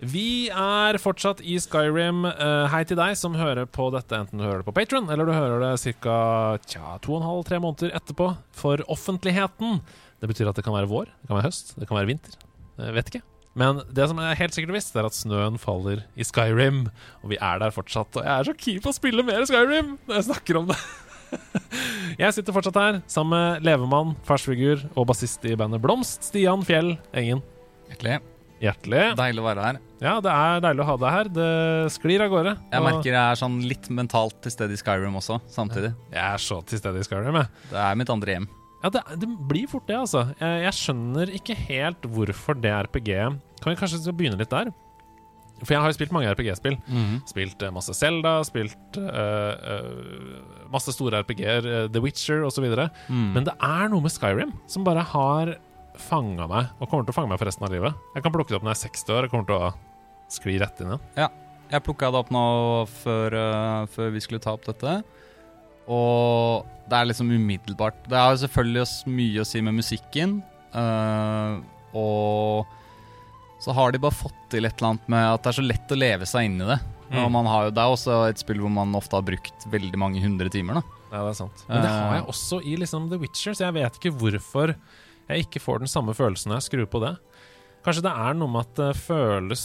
Vi er fortsatt i Skyrim. Uh, hei til deg som hører på dette, enten du hører det på Patron eller du hører det ca. to og en halv, tre måneder etterpå for offentligheten. Det betyr at det kan være vår, det kan være høst, det kan være vinter. Jeg vet ikke. Men det som er helt sikkert visst, er at snøen faller i Skyrim. Og vi er der fortsatt. Og jeg er så keen på å spille mer Skyrim når jeg snakker om det. jeg sitter fortsatt her sammen med levemann, farsfigur og bassist i bandet Blomst, Stian Fjell Engen. Hjertelig. Hjertelig. Deilig å være her. Ja, det er deilig å ha deg her. Det sklir av gårde. Jeg Og merker jeg er sånn litt mentalt til stede i Skyrim også, samtidig. jeg er så til stede i Skyrim, jeg. Det er mitt andre hjem. Ja, det, det blir fort det, altså. Jeg, jeg skjønner ikke helt hvorfor det RPG-et Kan vi kanskje begynne litt der? For jeg har jo spilt mange RPG-spill. Spilt uh, masse Zelda, spilt uh, uh, masse store RPG-er, The Witcher osv. Mm. Men det er noe med Skyrim som bare har fanga meg, og kommer til å fange meg for resten av livet. Jeg kan plukke det opp når jeg er 60 år og kommer til å skli rett inn igjen. Ja. Jeg plukka det opp nå før, uh, før vi skulle ta opp dette. Og det er liksom umiddelbart Det har selvfølgelig mye å si med musikken. Uh, og så har de bare fått til et eller annet med at det er så lett å leve seg inn i det. Mm. Og man har jo, det er også et spill hvor man ofte har brukt veldig mange hundre timer. da Ja, det er sant. Men det har jeg Eh. også i liksom The Witcher, så jeg vet ikke hvorfor jeg ikke får den samme følelsen når jeg skrur på det. Kanskje det er noe med at det føles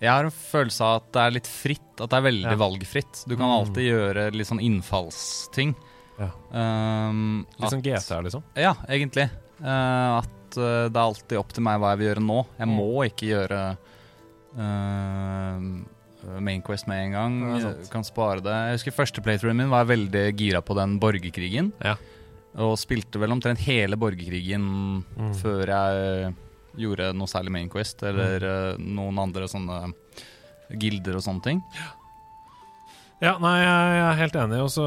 Jeg har en følelse av at det er litt fritt, at det er veldig Ja. valgfritt. Du kan Mm. alltid gjøre litt sånn innfallsting. Ja. Um, litt sånn GTA, liksom? Ja, egentlig. Uh, at eh, det er alltid opp til meg hva jeg vil gjøre nå. Jeg Mm. må ikke gjøre uh, Mainquest med en gang. Ja, kan spare det. Jeg husker første playthroughen min var jeg veldig gira på den borgerkrigen. Ja. Og spilte vel omtrent hele borgerkrigen Mm. før jeg gjorde noe særlig Mainquest, eller mm. noen andre sånne gilder og sånne ting. Ja, nei, jeg er helt enig. Også,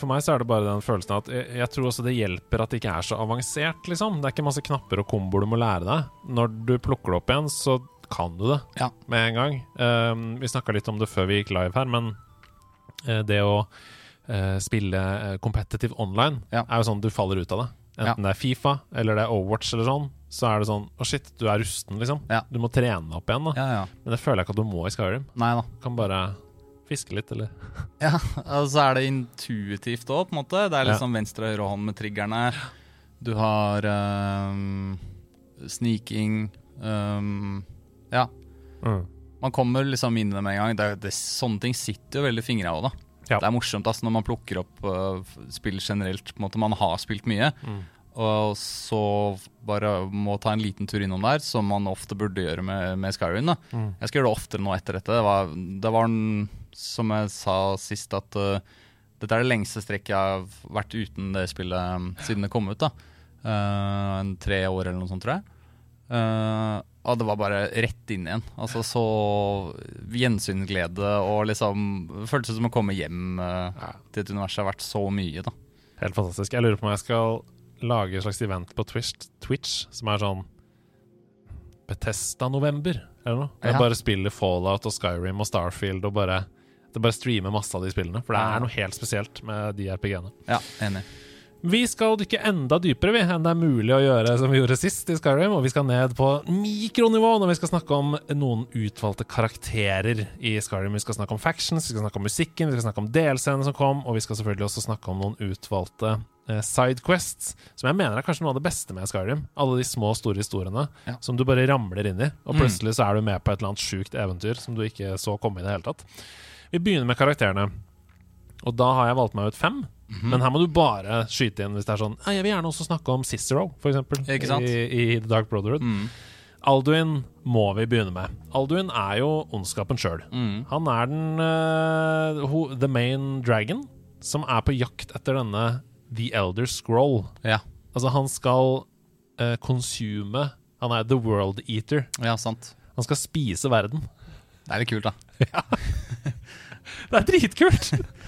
for meg så er det bare den følelsen at jeg, jeg tror også det hjelper at det ikke er så avansert, liksom. Det er ikke masse knapper og komboer du må lære deg. Når du plukker det opp igjen, så kan du det Ja. med en gang. Um, vi snakka litt om det før vi gikk live her, men eh, det å eh, spille eh, competitive online Ja. er jo sånn du faller ut av det. Enten det er Fifa eller det er Overwatch eller sånn, så er det sånn Å, shit, du er rusten, liksom. Ja. Du må trene opp igjen, da. Ja, ja. Men det føler jeg ikke at du må i Skyrim. Nei da. Kan bare fiske litt, eller Ja, og så er det intuitivt òg, på en måte. Det er Ja. liksom venstre og høyre hånd med triggerne. Du har um, sniking um, Ja. Man kommer liksom inn i det med en gang. Det, det, sånne ting sitter jo veldig i fingra òg, da. Ja. Det er morsomt altså, når man plukker opp uh, spill generelt. På en måte Man har spilt mye, Mm. og så bare må ta en liten tur innom der, som man ofte burde gjøre med, med Skyrim. da Mm. Jeg skal gjøre det oftere nå etter dette. Det var, det var en, som jeg sa sist, at uh, dette er det lengste strekket jeg har vært uten det spillet um, siden det kom ut. da Uh, en Tre år eller noe sånt, tror jeg. Eh, og det var bare rett inn igjen. Altså så gjensynsglede og liksom Det føltes som å komme hjem eh, til et univers som har vært så mye, da. Helt fantastisk. Jeg lurer på om jeg skal lage et slags event på Twitch, Twitch som er sånn Betesta-november, eller noe. Jeg Ja. bare spiller Fallout og Skyrim og Starfield og bare det bare streamer masse av de spillene. For det er noe helt spesielt med de RPG-ene. Ja, enig. Vi skal dykke enda dypere vi, enn det er mulig å gjøre som vi gjorde sist i Skyrim. Og vi skal ned på mikronivå når vi skal snakke om noen utvalgte karakterer i Skyrim. Vi skal snakke om factions, vi skal snakke om musikken, vi skal snakke om DLC-ene som kom, og vi skal selvfølgelig også snakke om noen utvalgte eh, sidequests, som jeg mener er kanskje noe av det beste med Skyrim. Alle de små, store historiene Ja. som du bare ramler inn i, og Mm. plutselig så er du med på et eller annet sjukt eventyr som du ikke så komme i det hele tatt. Vi begynner med karakterene. Og da har jeg valgt meg ut fem. Mhm. Men her må du bare skyte inn hvis det er sånn Jeg vil gjerne også snakke om Cicero, for eksempel. Sant? I, I The Dark Brotherhood. Mm. Alduin må vi begynne med. Alduin er jo ondskapen sjøl. Mm. Han er den uh, ho, The Main Dragon, som er på jakt etter denne The Elder Scroll. Ja. Altså, han skal uh, consume Han er The World Eater. ja, sant. Han skal spise verden. Det er litt kult, da. ja. Det er dritkult!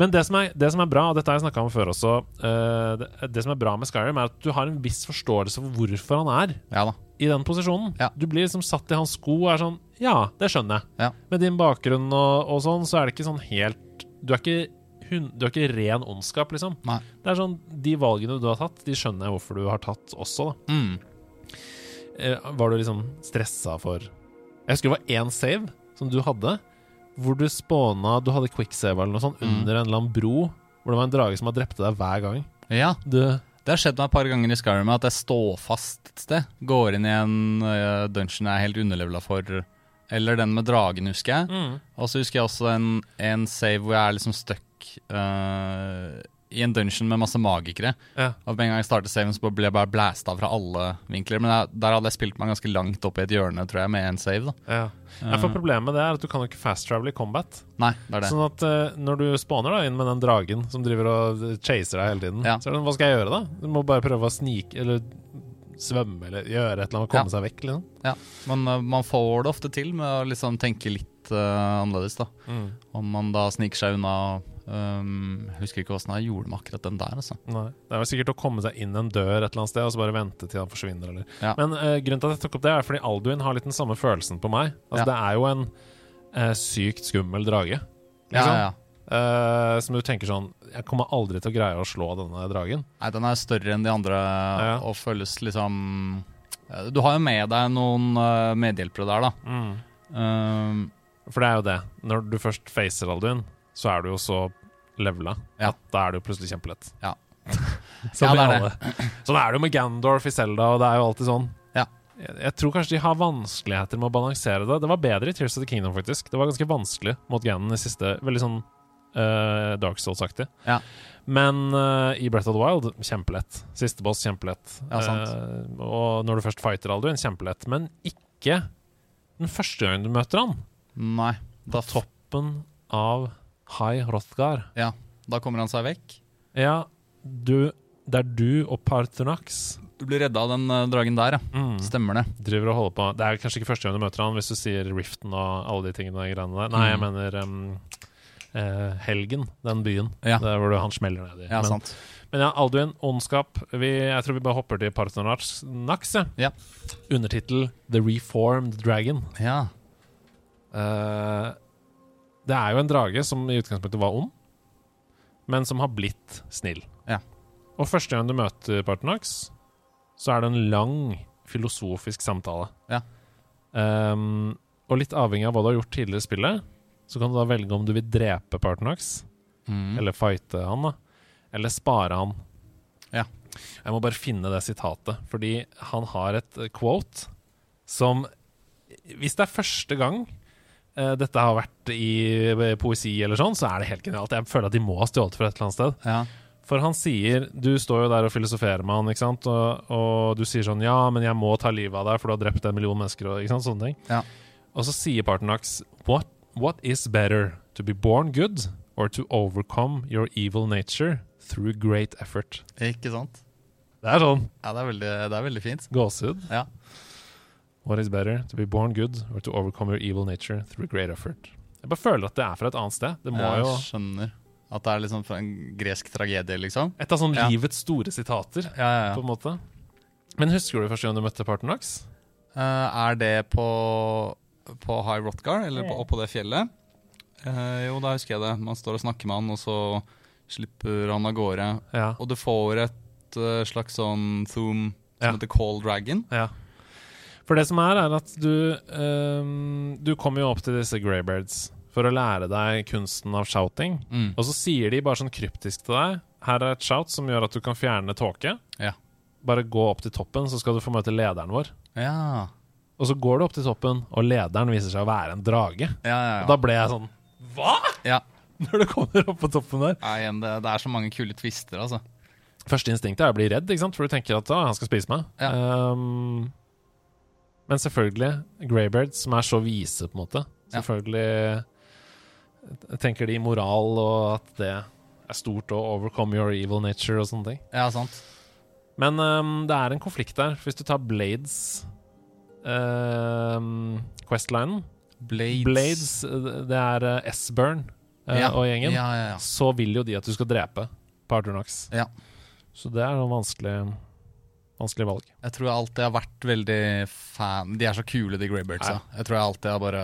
Men det som, er, det som er bra, og dette har jeg snakka om før også uh, det, det som er bra med Skyrim, er at du har en viss forståelse for hvorfor han er Ja i den posisjonen. Ja. Du blir liksom satt i hans sko og er sånn Ja, det skjønner jeg. Ja. Med din bakgrunn og, og sånn, så er det ikke sånn helt Du er ikke, hun, du er ikke ren ondskap, liksom. Nei. Det er sånn De valgene du har tatt, de skjønner jeg hvorfor du har tatt også, da. Mm. eh, var du liksom stressa for Jeg husker det var én save som du hadde, hvor du spåna Du hadde quicksave eller noe sånt Mm. under en eller annen bro, hvor det var en drage som hadde drept deg hver gang. Ja, Du det har skjedd meg et par ganger i Skyrim at jeg står fast et sted. Går inn i en uh, dungeon jeg er helt underlevela for. Eller den med dragen, husker jeg. mm. Og så husker jeg også en, en save hvor jeg er liksom stuck øh, i en dungeon med masse magikere. Ja. Og med en gang jeg startet saven, så ble jeg bare blæsta fra alle vinkler. Men jeg, der hadde jeg spilt meg ganske langt opp i et hjørne, tror jeg, med en save. da. Ja. Ja, for problemet med det er at du kan jo ikke fast travel i combat. Nei, det er det. Sånn at uh, når du spawner da inn med den dragen som driver og chaser deg hele tiden, Ja. så er det hva skal jeg gjøre da? Du må bare prøve å snike eller svømme eller gjøre et eller annet og komme Ja. seg vekk, liksom. Ja, Men uh, man får det ofte til med å liksom tenke litt uh, annerledes, da. Om man da sniker seg unna Jeg husker ikke åssen jeg gjorde med akkurat den der, altså. Nei. Det er vel sikkert å komme seg inn en dør et eller annet sted og så bare vente til han forsvinner. Eller. Ja. Men uh, grunnen til at jeg tok opp det, er fordi Alduin har litt den samme følelsen på meg. Altså, Ja. Det er jo en uh, sykt skummel drage. Liksom. ja, ja. Eh, som du tenker sånn Jeg kommer aldri til å greie å slå denne dragen. Nei, den er større enn de andre Ja. og føles liksom Du har jo med deg noen medhjelpere der, da. Um, For det er jo det. Når du først facer Alduin, så er du jo så levela Ja. at da er det jo plutselig kjempelett. Ja. Sånn, Ja, er det. sånn er det jo med Gandorf i Zelda, og det er jo alltid sånn. Ja. Jeg, jeg tror kanskje de har vanskeligheter med å balansere det. Det var bedre i Tears of the Kingdom, faktisk. Det var ganske vanskelig mot Ganon i siste. Veldig sånn uh, Dark Souls-aktig. Ja. Men uh, i Breath of the Wild, kjempelett. Siste boss, kjempelett. Ja, sant. Eh, og når du først fighter Alduin, kjempelett. Men ikke den første gangen du møter han. nei. På Da, toppen av High Hrothgar. ja, da kommer han seg vekk. Ja, du Det er du og Parthenax Du blir redda av den øh, dragen der, ja. mm, Stemmer det. driver og holder på Det er kanskje ikke første gang du møter han, hvis du sier Riften og alle de tingene og greiene der. Nei, jeg Mm. mener em, eh, Helgen, den byen. Ja. Der hvor du, han smeller ned i. Ja, men, sant. men ja, Alduin, ondskap. Vi, jeg tror vi bare hopper til Parthenax. Nax, ja. Ja. Undertittel The Reformed Dragon. Ja. Eh, det er jo en drage som i utgangspunktet var ond, men som har blitt snill. Ja. Og første gang du møter Partenax, så er det en lang filosofisk samtale. Ja. Um, og litt avhengig av hva du har gjort tidligere i spillet, så kan du da velge om du vil drepe Partenax, Mm. eller fighte han, da, eller spare han. Ja. Jeg må bare finne det sitatet, fordi han har et quote som Hvis det er første gang dette har vært i eh, poesi eller sånn, så er det helt genialt. Jeg føler at de må ha stjålet fra et eller annet sted. ja. For han sier Du står jo der og filosoferer med han, ikke sant? Og, og du sier sånn Ja, men jeg må ta livet av deg, for du har drept en million mennesker, og ikke sant? Sånne ting. Ja. Og så sier Partenax what, what is better? To be born good or to overcome your evil nature through great effort? Ikke sant? Det er sånn Ja, det er veldig, det er veldig fint. gåsehud. Ja. What is better? To be born good or to overcome your evil nature through great effort? Jeg bare føler at det er fra et annet sted. Det må jeg jo skjønner. At det er liksom fra en gresk tragedie, liksom. Et av sånn Ja. livets store sitater, Ja, ja, på en måte. Men husker du første gang du møtte Partenax? Uh, er det på, på High Rotgar, eller på, oppå det fjellet? Uh, jo, da husker jeg det. Man står og snakker med han, og så slipper han av gårde. Ja. Og du får et uh, slags sånn zoom som Ja. heter Call Dragon. Ja. For det som er, er at du um, Du kommer jo opp til disse Greybeards for å lære deg kunsten av shouting. Mm. Og så sier de bare sånn kryptisk til deg Her er et shout som gjør at du kan fjerne tåke. Ja. Bare gå opp til toppen, så skal du få møte lederen vår. Ja. Og så går du opp til toppen, og lederen viser seg å være en drage. Ja, da ble jeg sånn Hva?! ja. Når du kommer opp på toppen der. det, det er så mange kule twister, altså. Første instinktet er å bli redd, for du tenker at han skal spise meg. Ja. Ehm, men selvfølgelig, Greybeards, som er så vise, på en måte. Ja. Selvfølgelig tenker de moral, og at det er stort å overcome your evil nature og sånne ting. Ja, sant. Men um, det er en konflikt der. Hvis du tar Blades um, Questlinen Blades. Blades, eh, det er uh, S-Burn uh, Ja. og gjengen. Ja, ja, ja. Så vil jo de at du skal drepe Parternox. Ja. Så det er noe vanskelig Vanskelig valg. Jeg tror jeg alltid har vært veldig fan De er så kule, de Greybeardsa. Jeg tror jeg alltid har bare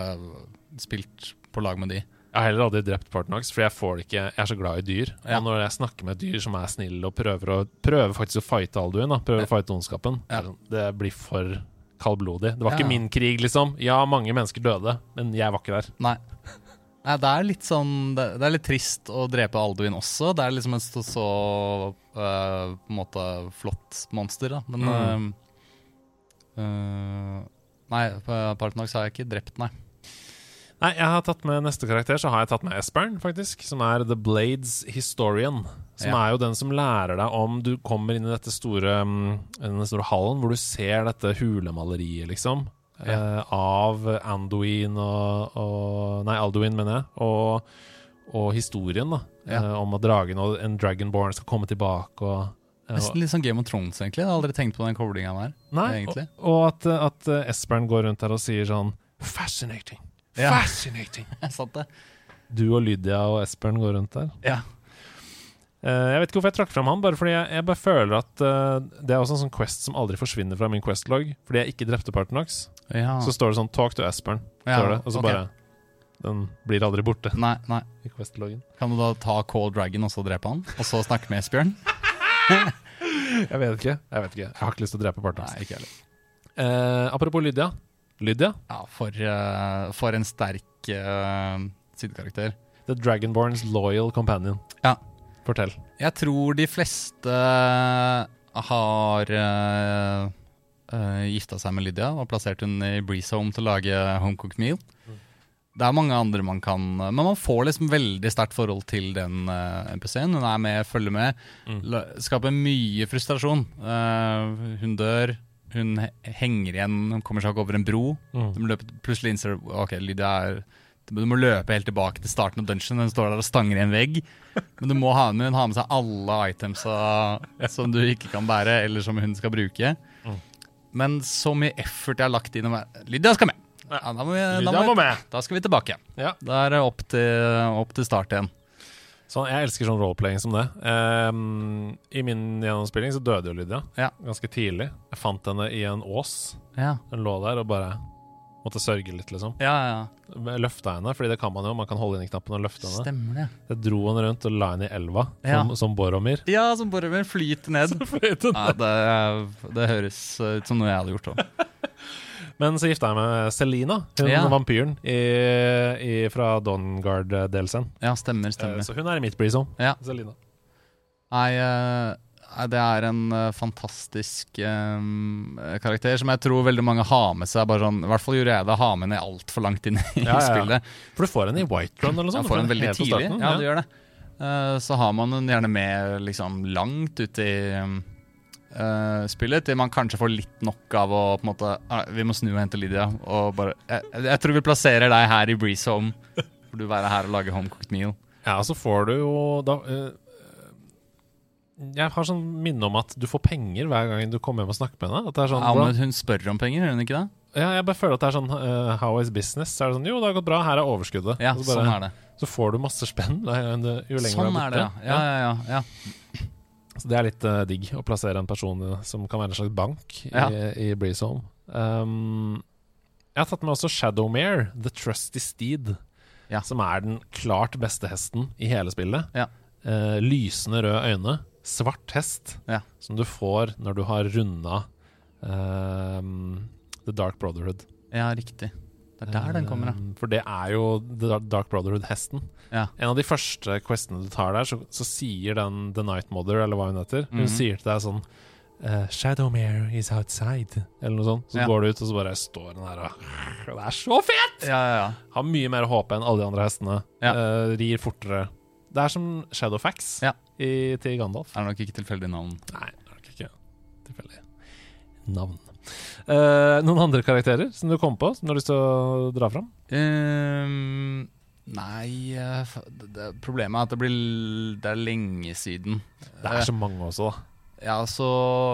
spilt på lag med de. Jeg har heller aldri drept Parternox, for jeg får det ikke Jeg er så glad i dyr. Ja. Og når jeg snakker med dyr som er snille og prøver, å, prøver faktisk å fighte Alduin, da, prøver å fighte ondskapen, Ja. det sånn, det blir for kaldblodig. Det var Ja. ikke min krig, liksom. Ja, mange mennesker døde, men jeg var ikke der. Nei. Nei, det er litt sånn Det, det er litt trist å drepe Alduin også. Det er liksom et så, så uh, på en måte flott monster, da. Men Mm. uh, øh, Nei, på har jeg ikke drept, nei. Nei, jeg har tatt med neste karakter, så har jeg tatt med Espern, faktisk. Som er The Blades Historian. Som Ja. er jo den som lærer deg om Du kommer inn i dette store mm, denne store hallen hvor du ser dette hulemaleriet, liksom. Ja. eh, av Anduin og, og Nei, Alduin, mener jeg. Og, og historien, da. Ja. eh, om at dragen og en Dragonborn skal komme tilbake og eh, Nesten litt sånn Game of Thrones, egentlig. Jeg har aldri tenkt på den koblinga der. Nei, egentlig. og, og at, at Espern går rundt her og sier sånn Fascinating. Ja. Fascinating. Jeg satt det. Du og Lydia og Espern går rundt der. Ja. Jeg vet ikke hvorfor jeg trakk fram han, bare fordi jeg, jeg bare føler at det er også en sånn quest som aldri forsvinner fra min Quest-log. Fordi jeg ikke drepte Partonox. Ja. Så står det sånn 'Talk to Aspern', Ja, det, og så okay. bare Den blir aldri borte Nei, nei. i Quest-loggen. Kan du da ta Call Dragon og så drepe han? Og så snakke med Esbjørn? Jeg vet ikke. Jeg vet ikke Jeg har ikke lyst til å drepe ikke heller. Eh, apropos Lydia. Lydia, Ja, for, uh, for en sterk uh, sidekarakter. The Dragonborns loyal companion. Ja. Fortell. Jeg tror de fleste har uh, gifta seg med Lydia og plassert hun i Breeze Home til å lage homecooked meal. Det er mange andre man kan Men man får liksom veldig sterkt forhold til den uh, NPC-en. Hun er med, følger med. Mm. Skaper mye frustrasjon. Eh, hun dør. Hun he henger igjen, hun kommer seg ikke over en bro. Mm. Må plutselig innser Ok, Lydia er Du må løpe helt tilbake til starten av dungeon. Hun står der og stanger i en vegg. Men du må ha med, hun har med seg alle itemsa som du ikke kan bære, eller som hun skal bruke. Men så mye effort jeg har lagt inn Lydia skal med! Ja, da, må vi, da, Lydia må vi, med. da skal vi tilbake. Ja. Da er det opp til, opp til start igjen. Så jeg elsker sånn roleplaying som det. Um, I min gjennomspilling så døde jo Lydia Ja. ganske tidlig. Jeg fant henne i en ås. Ja, Hun lå der og bare måtte sørge litt, liksom. ja, ja. Løfta henne, Fordi det kan man jo. Man kan holde inn i knappen og løfte henne. Stemmer det. Jeg dro henne rundt og la henne i elva, Ja. som, som Boromir. Ja, som Boromir flyter ned. Ja, det, det høres ut som noe jeg hadde gjort òg. Men så gifta jeg meg med Selina, hun Ja. vampyren i, i, fra Dawnguard-delsen. Ja, stemmer, Eh, stemmer. Så hun er i mitt breezone. Ja. Selina. Nei, uh det er en eh, fantastisk um, karakter som jeg tror veldig mange har med seg. Bare sånn, I hvert fall gjorde jeg det, ha med henne altfor langt inn i Ja, spillet. ja. For du får henne i White Run eller noe sånt. får du den veldig tidlig. Ja, du gjør det. Uh, så har man den gjerne med liksom langt ut i uh, spillet, til man kanskje får litt nok av å på en måte uh, Vi må snu og hente Lydia. Og bare, jeg, jeg tror vi plasserer deg her i Breeze Home. Får du være her og lage homecooked meal. Ja, så får du jo da Jeg har sånn minne om at du får penger hver gang du kommer hjem og snakker med henne. At det er sånn, Ja, men hun spør om penger, gjør hun ikke det? ja, jeg bare føler at det er sånn uh, How is business? Så er det sånn Jo, det har gått bra, her er overskuddet. Ja, så, bare, sånn er det. så får du masse spenn jo lenger Sånn du er det, ja. Ja, ja, ja, ja. Så det er litt uh, digg å plassere en person som kan være en slags bank i, Ja. i Breeze Home. Um, jeg har tatt med også Shadowmare, The Trusty Steed. Ja. Som er den klart beste hesten i hele spillet. Ja. Uh, lysende røde øyne, svart hest, Ja. som du får når du har runda uh, The Dark Brotherhood. ja, riktig. Det er der den kommer, ja. Um, For det er jo The Dark Brotherhood-hesten. Ja. En av de første questene du tar der, så, så sier den The Night Mother, eller hva hun heter Hun Mhm. sier til deg sånn Uh, Shadowmare is outside, eller noe sånt. Så Ja. går du ut, og så bare står den her og Det er så fett! Ja, ja, ja. Har mye mer HP enn alle de andre hestene. Eh, rir fortere. Det er som Shadowfax Ja. I, til Gandalf. Er Det nok ikke tilfeldig navn. Nei, det er nok ikke tilfeldig. Navn. Eh, noen andre karakterer som du kom på, som du har lyst til å dra fram? Um, nei eh, det, det, Problemet er at det blir Det er lenge siden. Det er så mange også, da. Ja, så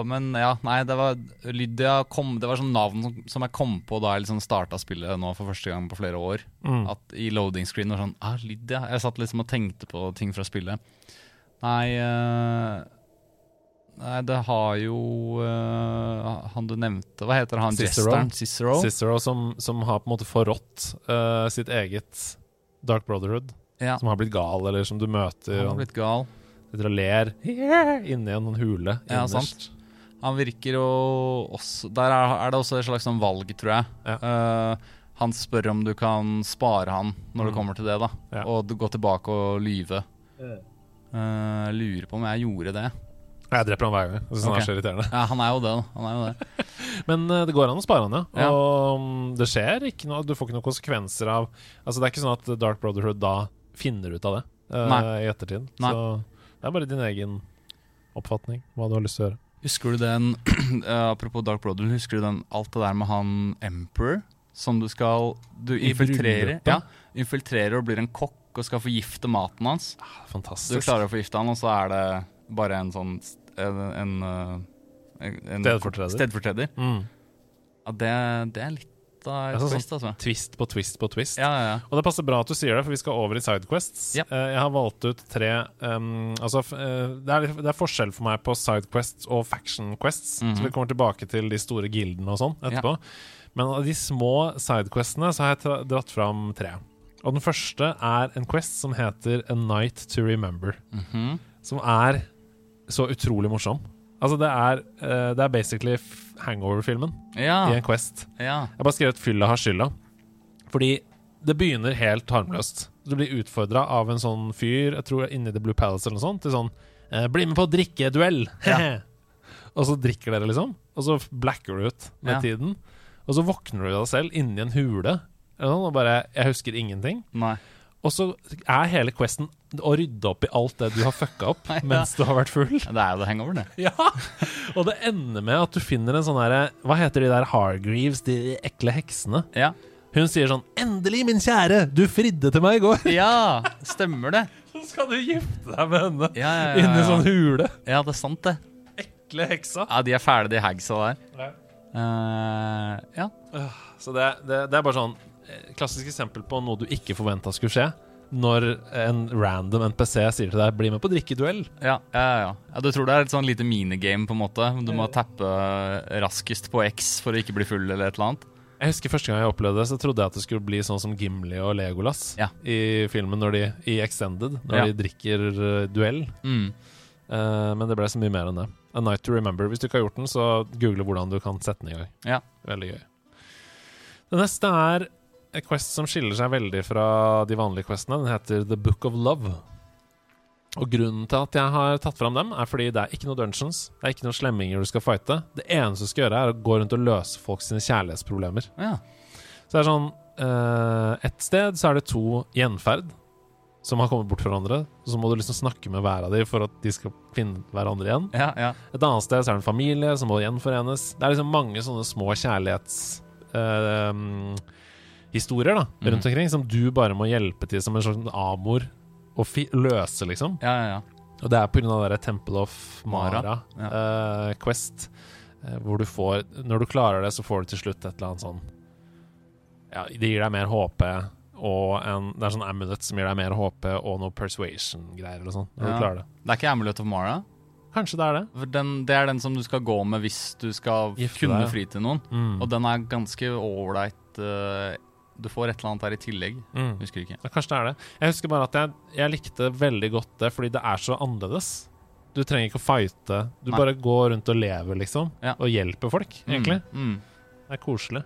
Men ja, nei, det var Lydia kom Det var sånn navn som, som jeg kom på da jeg liksom starta spillet nå for første gang på flere år. Mm. At i loading screen var sånn Ah, Lydia. Jeg satt liksom og tenkte på ting fra spillet. Nei eh, Nei, det har jo eh, Han du nevnte Hva heter han? Cicero. Jesteren? Cicero? Cicero som, som har på en måte forrådt eh, sitt eget Dark Brotherhood. ja, Som har blitt gal, eller som du møter. han har blitt gal. sitter og ler inni en sånn hule Ja, innerst. sant. Han virker jo også Der er, er det også et slags sånn valg, tror jeg. Ja. Uh, han spør om du kan spare han når det Mm. kommer til det, da. Ja. Og gå tilbake og lyve. Eh, Jeg lurer på om jeg gjorde det. Jeg dreper han hver gang. Jeg synes han er så irriterende. Ja, han er jo det. Han er jo det. Men uh, det går an å spare han, ja. Ja. Og um, det skjer ikke noe Du får ikke noen konsekvenser av Altså Det er ikke sånn at Dark Brotherhood da finner ut av det uh, i ettertid. Nei. Så det er bare din egen oppfatning, hva du har lyst til å gjøre. Husker du den Apropos Dark Brotherhood, husker du den, alt det der med han Emperor? Som du skal Du infiltrerer, ja, infiltrerer og blir en kokk og skal forgifte maten hans. Ah, Du klarer å forgifte han, og så er det bare en sånn En, en, eh, en Stedfortreder. stedfortreder. Mm. Ja, det, det er litt av et Altså, twist, altså. Twist på twist på twist. Ja, ja. Og det passer bra at du sier det, for vi skal over i Sidequests. Eh, jeg har valgt ut tre um, Altså, eh, det, er, det er forskjell for meg på Sidequests og Faction Quests, Mhm. så vi kommer tilbake til de store gildene og sånn etterpå. Men av de små Sidequestene så har jeg dratt fram tre. Og den første er en quest som heter A Night to Remember. Mhm. Som er så utrolig morsom. Altså, det er, uh, det er basically Hangover-filmen ja, i en quest. ja. Jeg har bare skrevet 'fylla har skylda'. Fordi det begynner helt harmløst. Du blir utfordra av en sånn fyr, jeg tror inni The Blue Palace eller noe sånt, til sånn eh, 'Bli med på drikkeduell!' Ja. og så drikker dere, liksom. Og så blacker du ut med tiden. Og så våkner du deg selv inni en hule. Og bare 'Jeg husker ingenting'. Nei. Og så er hele questen å rydde opp i alt det du har fucka opp Ja. mens du har vært full. Det er jo det hangoveren, det. Ja, Og det ender med at du finner en sånn herre Hva heter de der Hargreaves, de ekle heksene? Ja. Hun sier sånn 'Endelig, min kjære! Du fridde til meg i går!' ja, stemmer det. Så skal du gifte deg med henne Ja, ja, ja, inni sånn hule. Ja, det er sant, det. Ekle heksa. Ja, De er fæle, de hagsa der. Uh, ja. Så det, det, det er bare sånn eh, klassisk eksempel på noe du ikke forventa skulle skje. Når en random NPC sier til deg 'bli med på drikkeduell'. Ja, ja, ja. ja, Du tror det er et sånn lite minigame, på en måte? Du må tappe raskest på X for å ikke bli full, eller et eller annet? Jeg husker Første gang jeg opplevde det, så trodde jeg at det skulle bli sånn som Gimli og Legolas Ja. i filmen når de, i Extended, når Ja. de drikker eh, duell. Mm. Uh, men det ble så mye mer enn det. A Night to Remember. Hvis du ikke har gjort den, så google hvordan du kan sette den i gang. Ja. Veldig gøy. Det neste er quest som skiller seg veldig fra de vanlige questene. Den heter The Book of Love. Og grunnen til at jeg har tatt fram dem, er fordi det er ikke noe dungeons. Det er ikke noen slemminger du skal fighte. Det eneste du skal gjøre, er å gå rundt og løse folk sine kjærlighetsproblemer. ja. Så det er sånn uh, Et sted så er det to gjenferd som har kommet bort fra hverandre. Og så må du liksom snakke med hver av dem for at de skal finne hverandre igjen. Ja, ja. Et annet sted så er det en familie som må gjenforenes. Det er liksom mange sånne små kjærlighetshistorier historier da, Mhm. rundt omkring, som du bare må hjelpe til som en slags amor å løse, liksom. ja, ja, ja. Og det er på grunn av det Temple of Mara, Mara, ja. uh, Quest, eh, hvor du får Når du klarer det, så får du til slutt et eller annet sånn Ja, det gir deg mer HP, og en, det er sånn amulet som gir deg mer HP, og noe persuasion-greier eller sånn, når Ja. du klarer det. Det er ikke Amulet of Mara? Kanskje det er det. Den, det er den som du skal gå med hvis du skal Gifte kunne deg, fri til noen. Mm. Og den er ganske ålreit. eh, du får et eller annet der i tillegg. Mm. Husker ikke. Ja, kanskje det er det. Jeg husker bare at jeg, jeg likte veldig godt det, fordi det er så annerledes. Du trenger ikke å fighte. Du Nei. bare går rundt og lever, liksom. Ja. Og hjelper folk, egentlig. Mm. Mm. Det er koselig.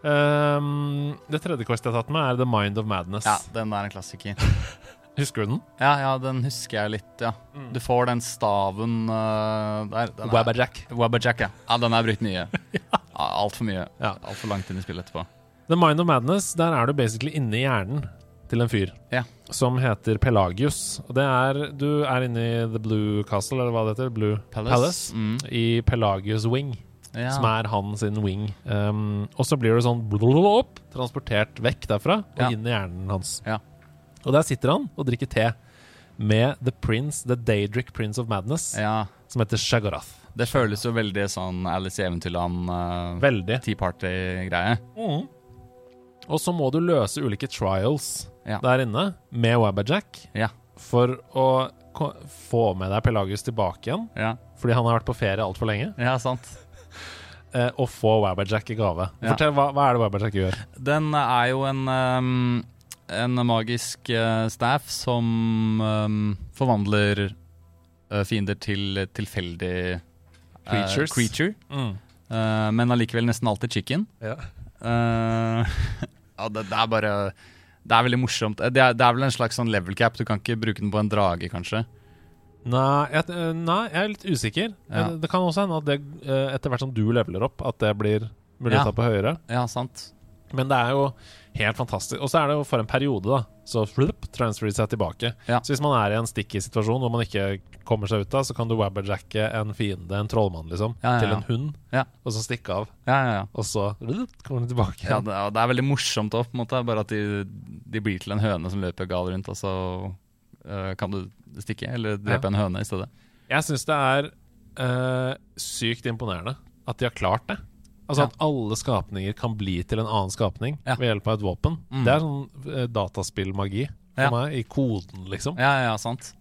Um, det tredje quest jeg har tatt med, er The Mind of Madness. Ja, den er en klassiker. Husker du den? Ja, ja, den husker jeg litt, ja. Mm. Du får den staven uh, der. Den er- Wabbajack. Wabbajack, ja. ja. Den er brukt mye. ja. Altfor mye. Ja. Altfor langt inn i spillet etterpå. The Mind of Madness, der er du basically inne i hjernen til en fyr Ja. som heter Pelagius. Og det er Du er inne i The Blue Castle, eller hva det heter? Blue Palace. Mm. I Pelagius Wing. Ja. som er han sin wing. Um, og så blir du sånn opp, transportert vekk derfra og Ja. inn i hjernen hans. Ja. Og der sitter han og drikker te med The Prince, The Daydrick Prince of Madness, ja. som heter Shagarath. Det føles jo veldig sånn Alice i Eventyrland, uh, Veldig. Tea Party-greie. Mm. Og så må du løse ulike trials Ja. der inne med Wabajack Ja. for å ko- få med deg Pelagius tilbake igjen, Ja, fordi han har vært på ferie altfor lenge, ja sant. eh, og få Wabajack i gave. Ja. Fortell, hva, hva er det Wabajack gjør? Den er jo en um, En magisk uh, staff som um, forvandler uh, fiender til tilfeldig eh, Creatures. creature, Mm. eh, men allikevel nesten alltid chicken. Ja. Eh, ja, det, det er bare Det er veldig morsomt. Det er, det er vel en slags sånn level cap. Du kan ikke bruke den på en drage, kanskje. Nei, jeg, eh, nei, jeg er litt usikker. Ja. Det, Det kan også hende at det, eh, etter hvert som du leveler opp, at det blir muligheter Ja. på høyere. Ja, sant. Men det er jo helt fantastisk. Og så er det jo for en periode, da. Så flup, transferer de seg tilbake. Ja. Så hvis man er i en sticky situasjon hvor man ikke kommer seg ut av, så kan du wabberjacke en fiende, en trollmann, liksom, Ja, ja, til en hund, Ja. og så stikke av. Ja, ja, ja. Og så flup, kommer de tilbake. ja det, er- det er veldig morsomt òg, på en måte. Bare at de, de blir til en høne som løper gal rundt, og så eh, kan du stikke, eller drepe en høne i stedet. Jeg syns det er eh, sykt imponerende at de har klart det. Altså. At alle skapninger kan bli til en annen skapning Ja. ved hjelp av et våpen. Mm. Det er sånn uh, dataspillmagi for Ja. meg, i koden, liksom. Ja, ja, sant.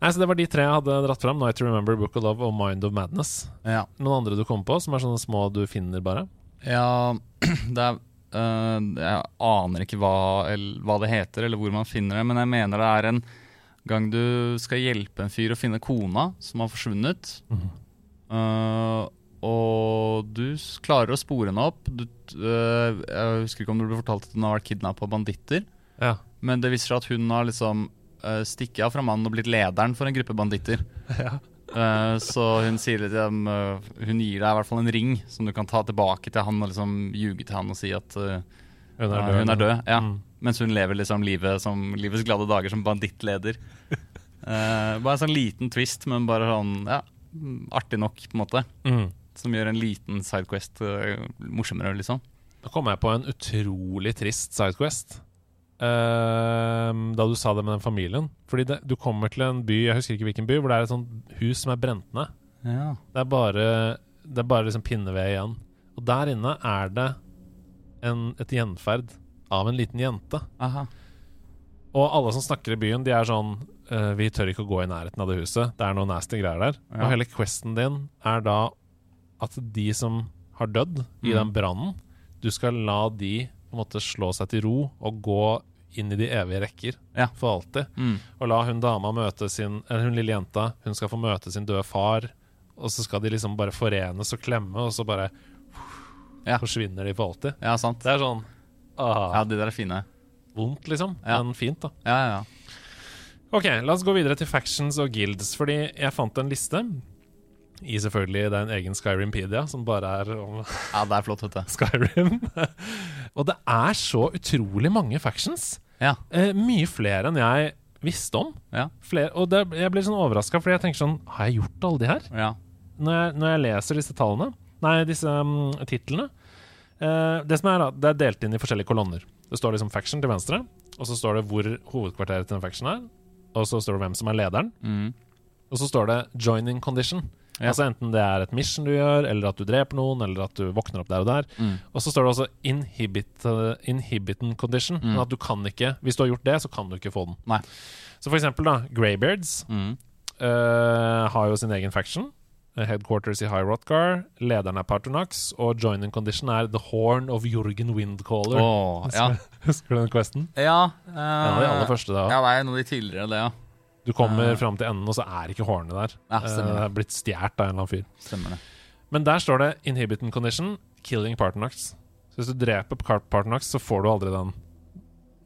Nei, så Det var de tre jeg hadde dratt fram. Night to Remember, Book of Love og Mind of Madness. Ja. Noen andre du kommer på, som er sånne små du finner bare? Ja, det er uh, Jeg aner ikke hva, eller, hva det heter, eller hvor man finner det, men jeg mener det er en gang du skal hjelpe en fyr å finne kona som har forsvunnet. Øh, og du klarer å spore henne opp. Du, øh, jeg husker ikke om det ble fortalt at hun har vært kidnappa av banditter, Ja. men det viser seg at hun har liksom uh, stikket av fra mannen og blitt lederen for en gruppe banditter. ja. Eh, så hun sier litt um, eh, Hun gir deg i hvert fall en ring som du kan ta tilbake til han og liksom ljuge til han og si at eh, Hun er ja, død. hun er død. Ja. Mm. Mens hun lever liksom livet som livets glade dager som bandittleder. Eh, bare en sånn liten twist, men bare sånn ja, artig nok, på en måte. Mm. Som gjør en liten sidequest eh, morsommere, liksom. Nå kom jeg på en utrolig trist sidequest. Uh, da du sa det med den familien. Fordi det, du kommer til en by, jeg husker ikke hvilken by, hvor det er et sånt hus som er brent ned. Ja. Det er bare, det er bare liksom pinneved igjen. Og der inne er det en, et gjenferd av en liten jente. Aha. Og alle som snakker i byen, de er sånn uh, Vi tør ikke å gå i nærheten av det huset. Det er noe nasty greier der. Ja. Og hele questen din er da at de som har dødd i Mm. den brannen, du skal la de på en måte slå seg til ro og gå inn i de evige rekker Ja. for alltid. Mm. Og la hun dama møte sin Eller hun lille jenta, hun skal få møte sin døde far. Og så skal de liksom bare forenes og klemme, og så bare Ja. forsvinner de for alltid. ja, sant. Det er sånn ah, Ja, de der er fine. vondt, liksom. Ja. Men fint, da. Ja, ja, ja. Ok, la oss gå videre til factions og guilds, fordi jeg fant en liste i selvfølgelig det er en egen Skyrimpedia, som bare er om Ja, det er flott, vet du. Skyrim. og det er så utrolig mange factions. Ja. Eh, mye flere enn jeg visste om. Ja. Flere, og det, jeg blir sånn overraska, fordi jeg tenker sånn Har jeg gjort alle de her? ja. Når jeg, når jeg leser disse tallene, nei, disse um, titlene eh, Det som er da, det er delt inn i forskjellige kolonner. Det står liksom faction til venstre, og så står det hvor hovedkvarteret til en faction er. Og så står det hvem som er lederen. Mm. Og så står det 'joining condition'. Ja. Altså Enten det er et mission du gjør, eller at du dreper noen, eller at du våkner opp der og der. Mm. Og så står det også inhibit, uh, 'inhibitant condition'. Mm. At du kan ikke Hvis du har gjort det, så kan du ikke få den. Nei. Så for eksempel, da, Greybeards Mm. uh, har jo sin egen faction. Uh, Headquarters i High Rotgar. Lederen er Partonax, og joining condition er The Horn of Jorgen Windcaller. Åh, ja. Husker du den questen? Ja, En av de aller første da. Ja, det er en av de tidligere, det, ja. Du kommer Ja. fram til enden, og så er ikke hårene der. Ja, Uh, det er blitt stjålet av en eller annen fyr. Stemmer det. Men der står det 'inhibiting condition', 'killing partnernox'. Så hvis du dreper Car- så får du aldri den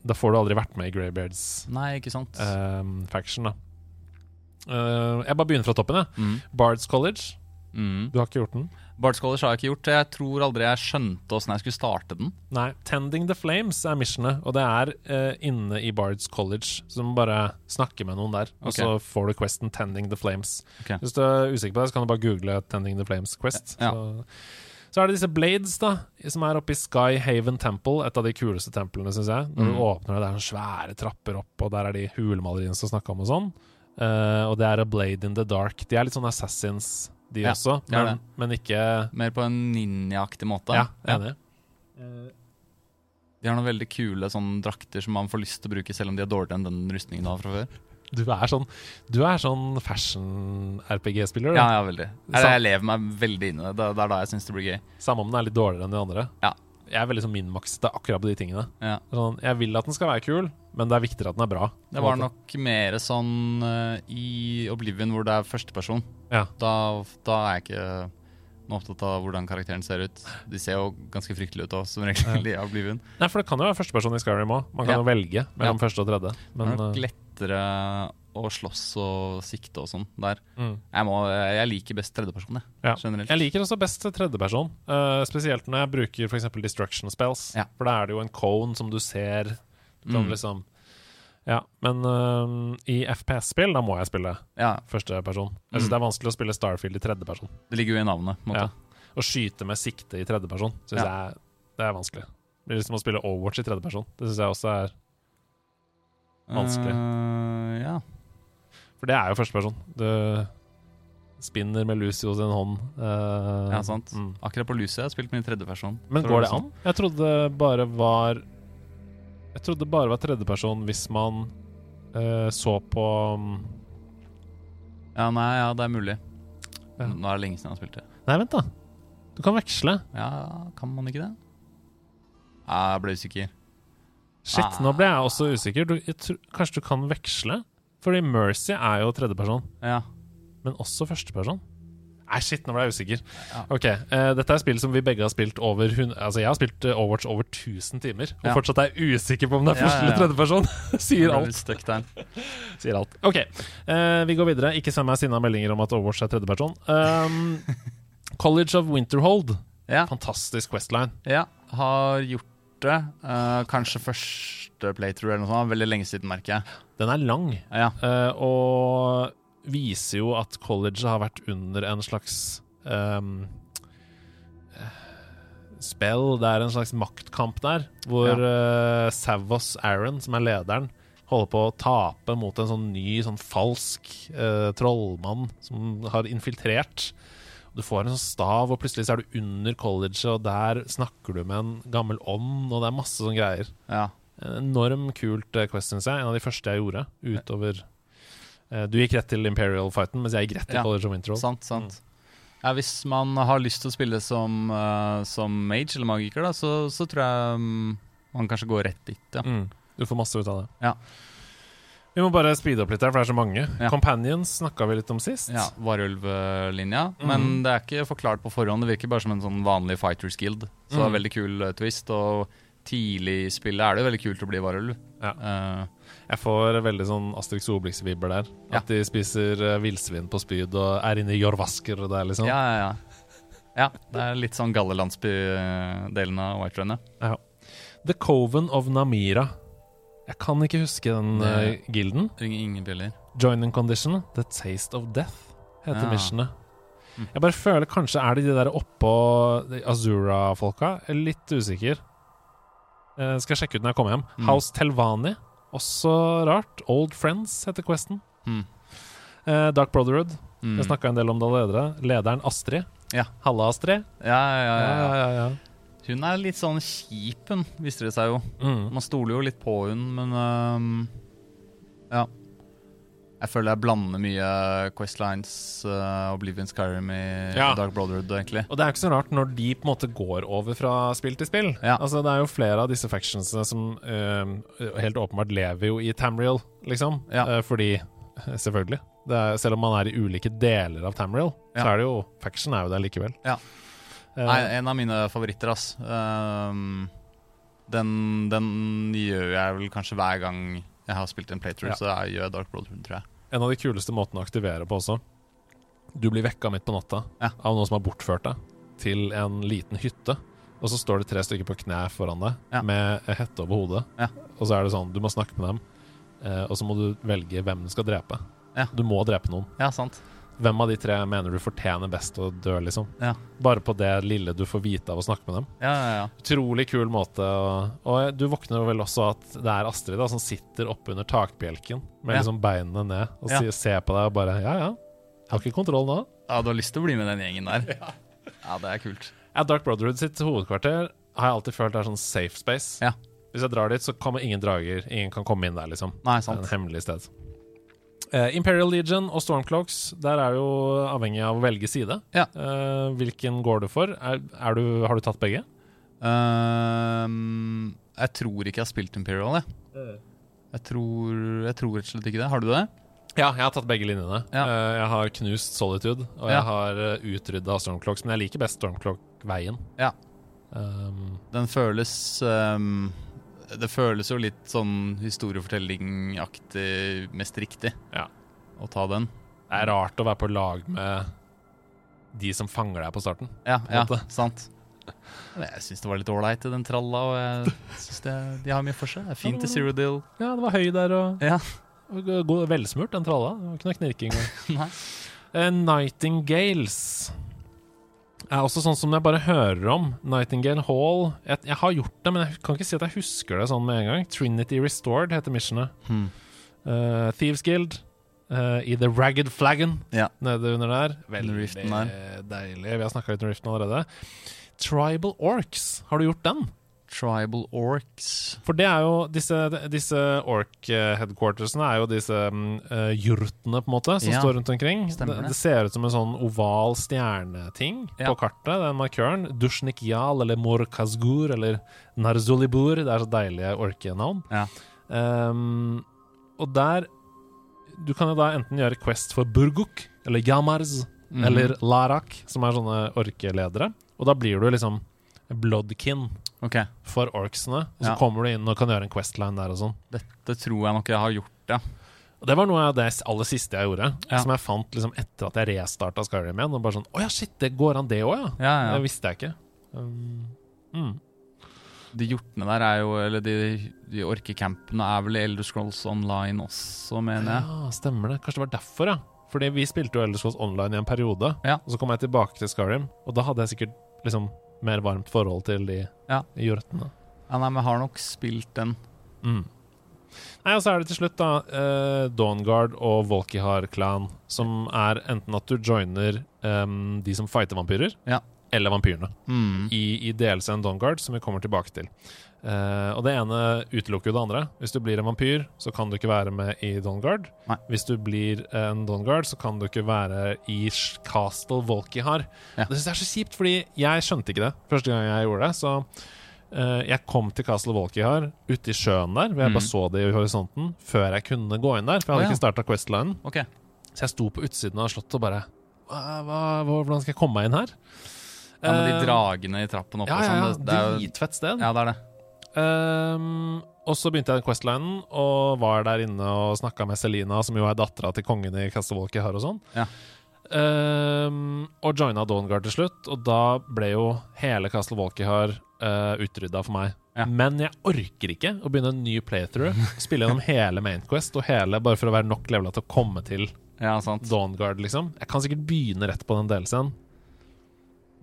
Da får du aldri vært med i Greybeards Nei, ikke sant. um, faction, da. Uh, jeg bare begynner fra toppen, jeg. Mm. Bards College. Mm. Du har ikke gjort den? Bard Scholars har jeg ikke gjort. Jeg tror aldri jeg skjønte åssen jeg skulle starte den. Nei. 'Tending the Flames' er missionet, og det er uh, inne i Bards College. Så du må bare snakke med noen der, og okay. så får du questen 'Tending the Flames'. Okay. Hvis du er usikker på det, så kan du bare google 'Tending the Flames Quest'. Ja. Så, så er det disse blades, da, som er oppe i Sky Haven Temple, et av de kuleste templene, syns jeg. Når Mm. du åpner det, det er sånne svære trapper opp, og der er de hulemaleriene som snakka om og sånn. Uh, og det er A Blade in the Dark. De er litt sånn Assassins, de Ja, også, men, men ikke Mer på en ninjaaktig måte. Ja, enig. De har noen veldig kule sånn drakter som man får lyst til å bruke, selv om de er dårligere enn den rustningen du har fra før. Du er sånn, du er sånn fashion-RPG-spiller. Ja, ja, veldig. Jeg, jeg lever meg veldig inn i. Det, det er da jeg syns det blir gøy. Samme om den er litt dårligere enn de andre. Ja, Jeg er veldig sånn minmaksete akkurat på de tingene. Ja. Sånn, jeg vil at den skal være kul, men det er viktigere at den er bra. Det var måte. nok mer sånn uh, i Oblivion hvor det er førsteperson. Ja. Da, da er jeg ikke noe opptatt av hvordan karakteren ser ut. De ser jo ganske fryktelige ut òg, som regel i Oblivion. Nei, for det kan jo være førsteperson i Skyrim òg. Man kan Ja. jo velge mellom første og tredje. det er nok eh, lettere å slåss og sikte og sånn der. mm. Jeg, må, jeg liker best tredjeperson, jeg. Ja. Generelt. Jeg liker også best tredjeperson, uh, spesielt når jeg bruker f.eks. destruction spells. Ja. For da er det jo en cone som du ser. Som Mm. liksom Ja, men uh, i FPS-spill, da må jeg spille Ja, førsteperson. Jeg syns Mm. det er vanskelig å spille Starfield i tredjeperson. det ligger jo i navnet. Måte. Ja. Å skyte med sikte i tredjeperson syns Ja. jeg det er vanskelig. Det er liksom å spille Overwatch i tredjeperson. Det syns jeg også er Vanskelig. Uh, ja. For det er jo førsteperson. Du spinner med Lucio sin hånd. Uh, ja, sant. mm. Akkurat på Lucio har jeg spilt min tredjeperson. Men går det an? Jeg trodde det bare var Jeg trodde bare var tredjeperson hvis man uh, så på um, Ja, nei, ja, det er mulig. Ja. Nå er det lenge siden jeg har spilt det. Nei, vent, da. Du kan veksle. Ja, kan man ikke det? Jeg ble usikker. Shit, Ah. nå ble jeg også usikker. Du, jeg tror, kanskje du kan veksle? Fordi Mercy er jo tredjeperson, Ja. men også førsteperson. Nei, shit, nå ble jeg usikker. Ja. Ok, uh, Dette er spill som vi begge har spilt over Altså, jeg har spilt eh, Overwatch over 1000 timer, og Ja. fortsatt er jeg usikker på om det er første eller tredjeperson. Sier alt. Sier alt. Ok, uh, vi går videre. Ikke send meg sinna meldinger om at Overwatch er tredjeperson. Um, College of Winterhold. Ja, Fantastisk Questline. ja, har gjort det. Uh, kanskje første playthrough eller noe sånt. Veldig lenge siden, merker jeg. Den er lang, Ja, uh, og viser jo at college har vært under en slags um, spell. Det er en slags maktkamp der, hvor eh, Savos Aaron, som er lederen, holder på å tape mot en sånn ny, sånn falsk eh, trollmann som har infiltrert. Du får en sånn stav, og plutselig så er du under colleget, og der snakker du med en gammel ånd, og det er masse sånne greier. ja. En Enorm kult eh, quest, syns jeg. En av de første jeg gjorde. Utover eh, Du gikk rett til Imperial-fighten, mens jeg gikk rett til Ja, College of Winterhold. Sant, sant. Ja, hvis man har lyst til å spille som, eh, som mage eller magiker, da, så, så tror jeg mm, man kanskje går rett dit, ja. Mm. Du får masse ut av det. Ja. Vi må bare speede opp litt her, for det er så mange. Ja. Companions snakka vi litt om sist. Ja, Varulv-linja. Mhm. Men det er ikke forklart på forhånd. Det virker bare som en sånn vanlig Fighters Guild. Så det er Mhm. veldig kul eh, twist. Og tidlig i spillet er det veldig kult å bli varulv. Ja. Uh, Jeg får veldig sånn Asterix og Obelix-vibber der. Ja. At de spiser uh, villsvin på spyd og er inne i jorvasker og der, liksom. ja, ja, ja. Ja, det er litt sånn Galle-landsby-delen av White Run, ja. The Coven of Namira. Jeg kan ikke huske den Det- eh, gilden. Ringer ingen bjeller. Joining Condition, The Taste of Death, heter Ja. missionet. Mm. Jeg bare føler kanskje er det de der oppå de Azura-folka. Jeg er Litt usikker. Eh, skal jeg sjekke ut når jeg kommer hjem. Mm. House Telvani, også rart. Old Friends heter Questen. Mm. Eh, Dark Brotherhood, Mm. jeg snakka en del om det allerede. Lederen Astrid. Ja. Halla, Astrid. Ja, ja, ja, ja, ja, ja. Hun er litt sånn kjip, hun, viste det seg jo. Mm. Man stoler jo litt på hun, men øhm, Ja. Jeg føler jeg blander mye Questlines, uh, Oblivion Skyrim i Ja. Dark Brotherhood, egentlig. Og det er ikke så rart når de på en måte går over fra spill til spill. Ja. Altså Det er jo flere av disse factionsene som uh, helt åpenbart lever jo i Tamriel, liksom. Ja. Uh, fordi Selvfølgelig. Det er, selv om man er i ulike deler av Tamriel, så er det jo Faction er jo der likevel. Ja. Eh, Nei, en av mine favoritter, ass. Um, den, den gjør jeg vel kanskje hver gang jeg har spilt en playthrough, Ja. så jeg gjør Dark Brotherhood, tror jeg. en av de kuleste måtene å aktivere på også. Du blir vekka midt på natta Ja. av noen som har bortført deg til en liten hytte. Og så står det tre stykker på kne foran deg Ja. med hette over hodet. Ja. Og så er det sånn, du må snakke med dem, eh, og så må du velge hvem du skal drepe. Du må drepe noen. Ja, sant. Hvem av de tre mener du fortjener best å dø, liksom? Ja. Bare på det lille du får vite av å snakke med dem. Ja, ja, ja. Utrolig kul måte. Og, Og du våkner vel også at det er Astrid da som sitter oppe under takbjelken med liksom beinene ned og sier- ser på deg og bare Ja, ja. Har ikke kontroll nå. Ja, du har lyst til å bli med den gjengen der. Ja, det er kult. Ja, Dark Brotherhood sitt hovedkvarter har jeg alltid følt er sånn safe space. Ja. Hvis jeg drar dit, så kommer ingen drager. Ingen kan komme inn der, liksom. Nei, sant. Det er en hemmelig sted. Eh, Imperial Legion og Stormclocks, der er jo avhengig av å velge side. Ja. Uh, hvilken går du for? Er, er du, har du tatt begge? Ehm, jeg tror ikke jeg har spilt Imperial, jeg. Jeg tror, jeg tror rett og slett ikke det. Har du det? Ja, jeg har tatt begge linjene. Ja. Eh, jeg har knust Solitude, og Ja. jeg har uh, utrydda Stormclocks, men jeg liker best Stormclock-veien. Ja. Um, Den føles ehm, Det føles jo litt sånn historiefortellingaktig mest riktig Ja. å ta den. det er rart å være på lag med de som fanger deg på starten. Ja, på ja sant. Jeg syns det var litt ålreit i den tralla, og jeg synes det, de har mye for seg. Det er fint i Deal Ja, det var høy der og, Ja. og og, og velsmurt, den tralla. Det var ikke noe knirking. Nei. Uh, Nightingales er også sånn som jeg bare hører om. Nightingale Hall. Jeg, jeg har gjort det, men jeg kan ikke si at jeg husker det sånn med en gang. Trinity Restored heter missionet. Hmm. Uh, Thieves Guild Uh, i The Ragged Flaggon Ja. nede under der. Veldig deilig. Vi har snakka litt om Riften allerede. Tribal Orcs, har du gjort den? Tribal Orcs. For det er jo disse, disse orc-headquartersene er jo disse uh, jurtene, på en måte, som Ja, står rundt omkring. Det, det. ser ut som en sånn oval stjerneting Ja. på kartet, den markøren. Dushnikyal eller Morkazgur eller Narzulibur. Det er så deilige orkenavn. Ja. Um, og der Du kan jo da enten gjøre Quest for Burguk eller Yamarz mm. eller Larak, som er sånne orkeledere. Og da blir du liksom bloodkin okay. for orksene. Og så Ja. kommer du inn og kan gjøre en Questline der og sånn. dette tror jeg nok jeg har gjort, ja. Og det var noe av det aller siste jeg gjorde. Ja. Som jeg fant liksom etter at jeg restarta Skyrim igjen. Og bare sånn Å ja, shit, det går an det òg, ja. Det visste jeg ikke. Um, mm. De hjortene der er jo Eller de, de orkecampene er vel i Elder Scrolls Online også, mener jeg. Ja, stemmer det. Kanskje det var derfor, ja. Fordi vi spilte jo Elder Scrolls Online i en periode. Ja. Og så kom jeg tilbake til Skyrim, og da hadde jeg sikkert liksom mer varmt forhold til de Ja. hjortene. Ja, nei, men jeg har nok spilt den. Mm. Nei, og så er det til slutt da eh, Dawnguard og Volkihar-klan, som er enten at du joiner em, de som fighter vampyrer, Ja. eller vampyrene, Mm. i, i DLC-en Dawnguard, som vi kommer tilbake til. Eh, og det ene utelukker jo det andre. Hvis du blir en vampyr, så kan du ikke være med i Dawnguard. Nei. Hvis du blir en Dawnguard, så kan du ikke være i Castle Volkihar. Ja. Det synes jeg er så kjipt, fordi jeg skjønte ikke det første gang jeg gjorde det. Så uh, jeg kom til Castle Volkihar ute i sjøen der, hvor jeg bare Mhm. så det i horisonten, før jeg kunne gå inn der. For jeg hadde oh, ja. ikke starta Questlinen. Ok. Så jeg sto på utsiden av slottet og bare hva, hva, Hvordan skal jeg komme meg inn her? Ja, med de Eh, dragene i trappen oppe ja, og ja, sånn. er jo Dritfett sted. Ja, det er det. Ehm, og så begynte jeg den Questlinen og var der inne og snakka med Selina, som jo er dattera til kongen i Castlewalker her og sånn. Ja. Um, og joina Dawnguard til slutt, og da ble jo hele Castlewalker her uh, utrydda for meg. Ja. Men jeg orker ikke å begynne en ny playthrough. Spille gjennom hele Mainquest og hele bare for å være nok levela til å komme til Ja. Dawnguard, liksom. Jeg kan sikkert begynne rett på den delscenen.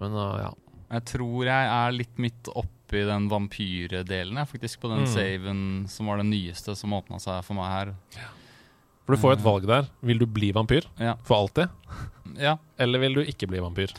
Men uh, ja. Jeg tror jeg er litt midt oppi den vampyrdelen, faktisk. På den Mm. saven som var den nyeste som åpna seg for meg her. For du får jo et valg der. Vil du bli vampyr Ja. for alltid? ja. Eller vil du ikke bli vampyr?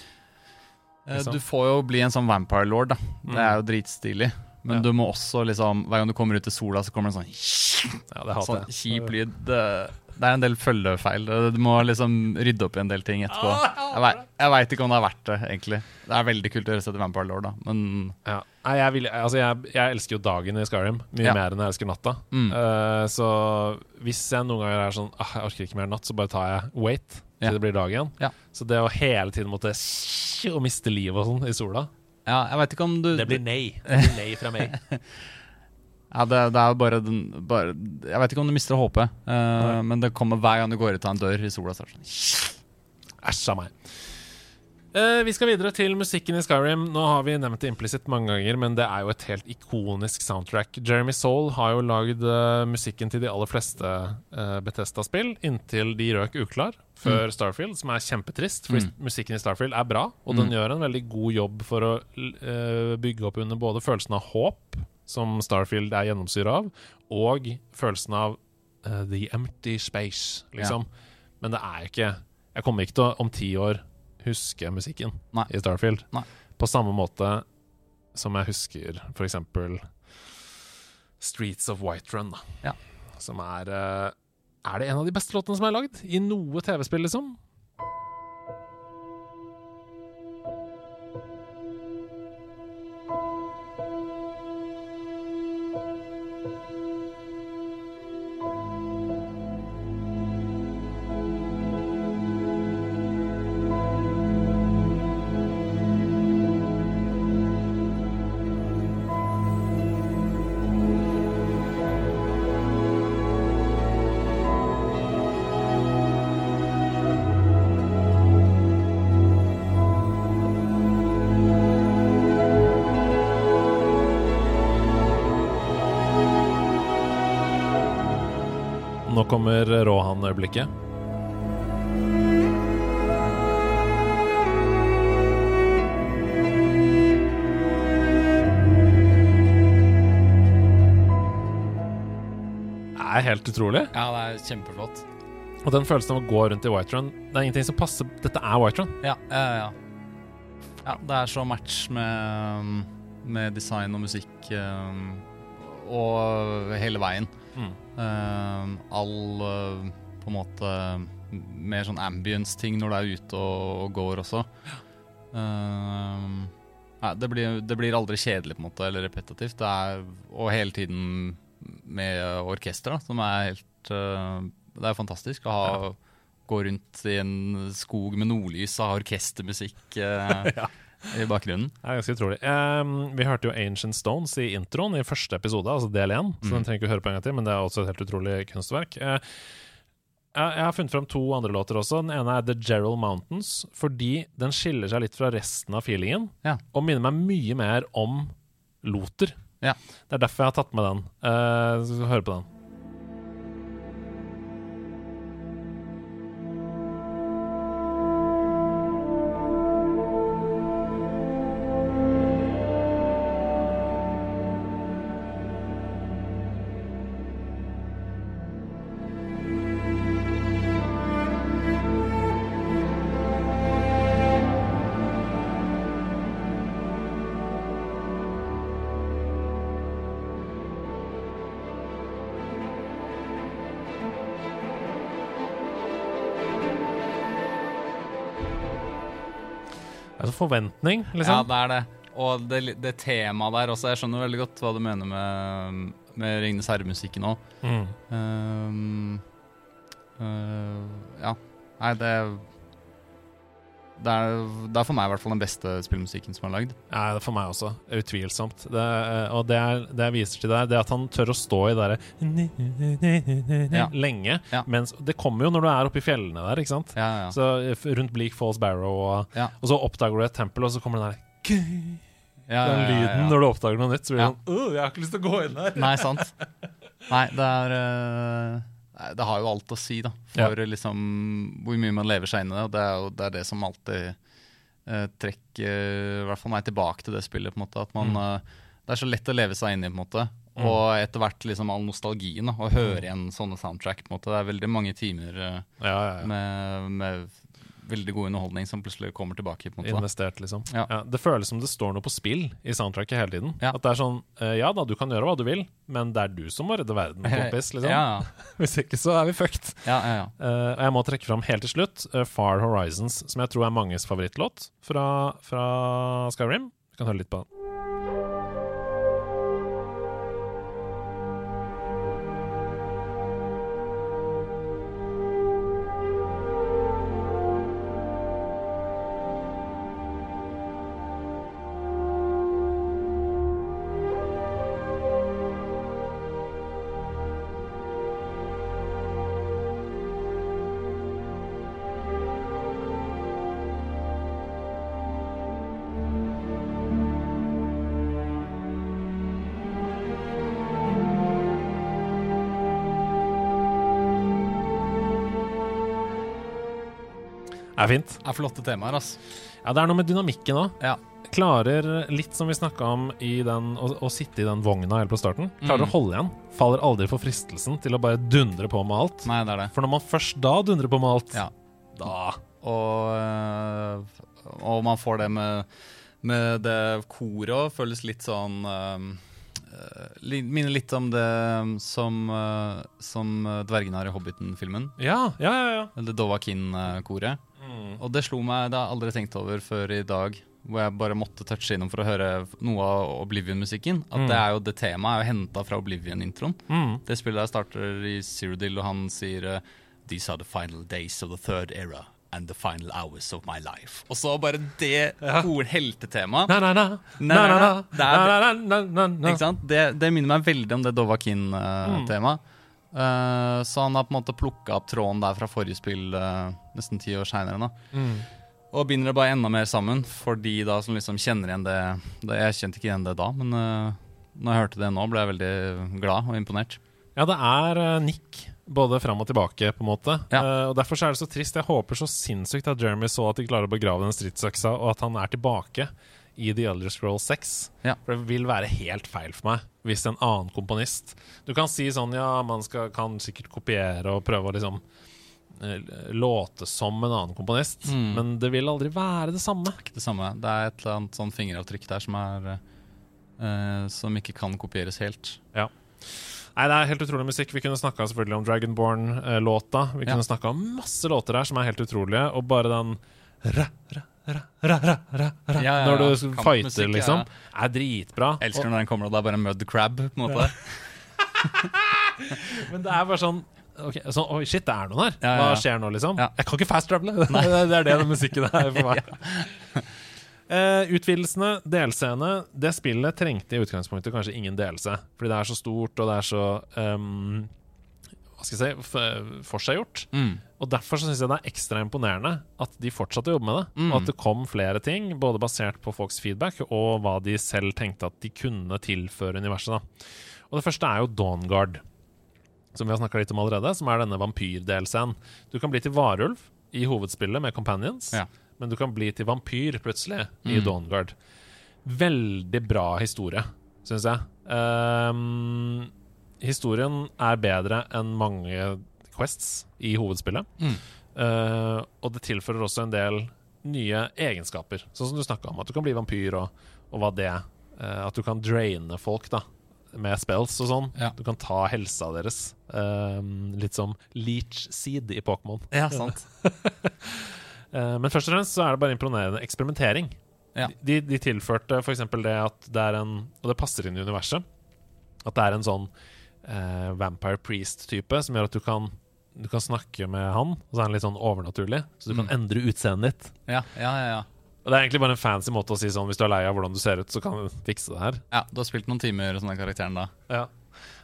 Eh, Liksom. Du får jo bli en sånn vampire lord, da. Det Mm. er jo dritstilig. Men Ja. du må også liksom Hver gang du kommer ut i sola, så kommer det en sånn, Ja, det hater sånn kjip lyd. Det, det er en del følgefeil. Du må liksom rydde opp i en del ting etterpå. Jeg vei- Jeg veit ikke om det er verdt det, egentlig. Det er veldig kult å gjøre seg til vampire lord, da, men Ja. Nei, jeg, vil, altså jeg, jeg elsker jo dagen i Skyrim mye Ja. mer enn jeg elsker natta. Mm. Uh, så hvis jeg noen ganger er sånn ah, Jeg orker ikke mer natt, så bare tar jeg wait til Ja. det blir dag igjen. Ja. Så det å hele tiden måtte og miste livet og sånn i sola ja, jeg ikke om du Det blir nei. Det blir nei fra meg. Ja, det, det er bare, den, bare Jeg vet ikke om du mister håpet, eh, men det kommer hver gang du går ut av en dør i sola. Sånn Æsj av meg. Uh, vi skal videre til musikken i Skyrim. Nå har vi nevnt det implisitt mange ganger, men det er jo et helt ikonisk soundtrack. Jeremy Soul har jo lagd uh, musikken til de aller fleste uh, Betesta-spill, inntil de røk uklar før Starfield, som er kjempetrist. For Mm. musikken i Starfield er bra, og den Mm. gjør en veldig god jobb for å bygge opp under både følelsen av håp, som Starfield er gjennomsyra av, og følelsen av uh, the empty space, liksom. Men det er ikke Jeg kommer ikke til å om ti år huske musikken Nei. i Starfield. Nei. På samme måte som jeg husker f.eks. Streets of Whiterun, da. Ja. Som er uh, Er det en av de beste låtene som er lagd? I noe TV-spill, liksom? Rohan-øyeblikket. Det er helt utrolig. Ja, det er kjempeflott. Og den følelsen av å gå rundt i White Run Det er ingenting som passer Dette er White Run. Ja, ja, ja. ja det er så match med, med design og musikk um, og hele veien. Mm. Uh, all uh, på en måte mer sånn ambience-ting når du er ute og, og går også. Uh, nei, det, blir, det blir aldri kjedelig på en måte, eller repetitivt. Det er, og hele tiden med orkester, da, som er helt uh, Det er fantastisk å ha, gå rundt i en skog med nordlys og ha orkestermusikk uh, Ja. i bakgrunnen. Det er ganske utrolig. Um, vi hørte jo Ancient Stones i introen i første episode, altså del én. Så Mm. den trenger ikke å høre på en gang til, men det er også et helt utrolig kunstverk. Eh, jeg, har funnet fram to andre låter også. Den ene er The Gerald Mountains, fordi den skiller seg litt fra resten av feelingen. Ja. Og minner meg mye mer om Loter. Ja. Det er derfor jeg har tatt med den. Uh, skal på den. Det liksom. Ja, det er det. Og det, det temaet der også. Jeg skjønner veldig godt hva du mener med, med Ringnes herre-musikken òg. Mm. Um, uh, ja. Nei, det det er, det er for meg i hvert fall den beste spillmusikken som er lagd. Ja, for meg også. Utvilsomt. Det, eh, og det, er, det jeg viser til deg, det er at han tør å stå i det derre Ja. lenge. Ja. Mens det kommer jo når du er oppe i fjellene der, ikke sant? Ja, ja. Så eh, rundt Bleak Falls Barrow, og, og så oppdager du et tempel, og så kommer den der ja, Den lyden når du oppdager noe nytt. Så blir det sånn Jeg har ikke lyst til å gå inn der. Nei, sant. Nei, det er uh, Det har jo alt å si, da. For liksom hvor mye man lever seg inn i det. Og det er jo det, er det som alltid eh, trekker i hvert fall meg tilbake til det spillet. på en måte At man Mm. eh, Det er så lett å leve seg inn i, på en måte. Og etter hvert liksom all nostalgien. da Å høre igjen sånne soundtrack. på en måte Det er veldig mange timer eh, Ja, ja, ja. med, med veldig god underholdning som plutselig kommer tilbake. Investert, liksom. Ja. Ja, det føles som det står noe på spill i soundtracket hele tiden. Ja. At det er sånn eh, Ja da, du kan gjøre hva du vil, men det er du som må redde verden, kompis. Liksom. Ja, Hvis ikke så er vi fucked. ja, ja, ja. Eh, og jeg må trekke fram helt til slutt uh, Far Horizons, som jeg tror er manges favorittlåt fra, fra Skyrim. Vi kan høre litt på den. Er fint. Det er flotte temaer, ass. Ja, det er noe med dynamikken òg. Ja. Klarer, litt som vi snakka om, i den, å, å sitte i den vogna helt på starten. Klarer Mm. å holde igjen. Faller aldri for fristelsen til å bare dundre på med alt. Nei, det er det. For når man først da dundrer på med alt, Ja. da Og, øh, og man får det med, med det koret òg. Føles litt sånn øh, Minner litt om det som, som dvergene har i Hobbiten-filmen. Ja, ja, ja. ja. Eller Dovakin-koret. Mm. Og det slo meg, det har jeg aldri tenkt over før i dag, hvor jeg bare måtte touche innom for å høre noe av Oblivion-musikken. At Mm. det er jo det temaet er jo henta fra Oblivion-introen. Mm. Det spillet der starter i Cyrodiil, og han sier eh, These are the final days of the third era and the final hours of my life. Og så bare det ja. heltetemaet. Det er- minner meg veldig om det Mm. Dovakin-temaet. Eh, så han har på en måte plukka opp tråden der fra forrige spill uh, nesten ti år seinere. Mm. Og binder det bare enda mer sammen, for de da som liksom kjenner igjen det, det Jeg kjente ikke igjen det da, men uh, når jeg hørte det nå, ble jeg veldig glad og imponert. Ja, det er Nick Både fram og tilbake, på en måte. Ja. Og Derfor så er det så trist. Jeg håper så sinnssykt at Jeremy så at de klarer å begrave den stridsøksa, og at han er tilbake i The Elder Scroll 6. Ja. For det vil være helt feil for meg hvis en annen komponist Du kan si sånn, ja, man skal, kan sikkert kopiere og prøve å liksom eh, låte som en annen komponist, Mm. men det vil aldri være det samme. Ikke det samme. Det er et eller annet sånn fingeravtrykk der som er uh, Som ikke kan kopieres helt. Ja. Nei, Det er helt utrolig musikk. Vi kunne snakka selvfølgelig om Dragonborn-låta. Vi Ja. kunne snakka om masse låter her som er helt utrolige, og bare den ra, ra, ra, ra, ra, ra, ra, Ja, ja, Når du fighter, liksom, er dritbra. Jeg elsker når den kommer og det er bare mud crab. på en måte men det er bare sånn okay, så, Oi, shit, det er noen her. Ja, ja, Hva skjer nå, liksom? Ja. Jeg kan ikke fast-travele. det er det den musikken er for meg. Uh, utvidelsene, delscene. Det spillet trengte i utgangspunktet kanskje ingen delelse. Fordi det er så stort, og det er så um, Hva skal jeg si forseggjort. mm. Og Derfor syns jeg det er ekstra imponerende at de fortsatte å jobbe med det. Mm. Og at det kom flere ting, både basert på folks feedback og hva de selv tenkte at de kunne tilføre universet. da Og Det første er jo Dawnguard, som vi har snakka litt om allerede. Som er denne vampyrdelscenen. Du kan bli til varulv i hovedspillet med companions, Ja. men du kan bli til vampyr plutselig i Mm. Dawnguard. Veldig bra historie, syns jeg. Um, historien er bedre enn mange quests i hovedspillet. Mm. Uh, og det tilfører også en del nye egenskaper, sånn som du snakka om. At du kan bli vampyr, og, og hva det eh, At du kan draine folk da med spells og sånn. Ja. Du kan ta helsa deres. Uh, litt som leech seed i Pokémon. Ja, sant. Men først og fremst så er det bare imponerende eksperimentering. Ja. De, de tilførte f.eks. det at det er en Og det passer inn i universet. At det er en sånn vampire priest-type som gjør at du kan Du kan snakke med han, og så er han litt sånn overnaturlig. Så du kan Mm. endre utseendet ditt. Ja, ja, ja, ja. Og Det er egentlig bare en fancy måte å si sånn hvis du er lei av hvordan du ser ut, så kan du fikse det her. ja. Du har spilt noen timer som den karakteren da. Ja.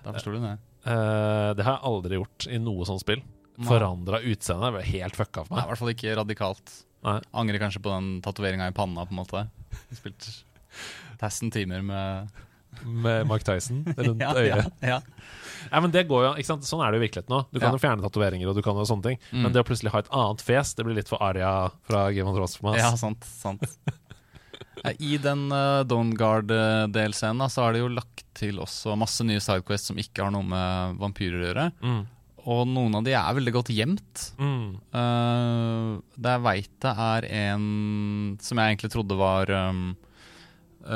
Da forstår du det. Uh, det har jeg aldri gjort i noe sånt spill. Forandra utseende. Ble helt fucka for meg. Nei, I hvert fall ikke radikalt. Nei. Angrer kanskje på den tatoveringa i panna, på en måte. Spilt testen timer med Med Mark Tyson rundt ja, øyet. Ja, ja. Ja, men det går jo, ikke sant? Sånn er det jo i virkeligheten nå. Du kan Ja. jo fjerne tatoveringer og du kan jo sånne ting. Mm. Men det å plutselig ha et annet fjes, det blir litt for Aria fra Game of Thrones for meg. ja sant. sant. I den uh, Dawnguard-delscenen da, så har de jo lagt til også masse nye sidequests som ikke har noe med vampyrer å gjøre. Mm. Og noen av de er veldig godt gjemt. Mm. Uh, det jeg veit det er en som jeg egentlig trodde var um,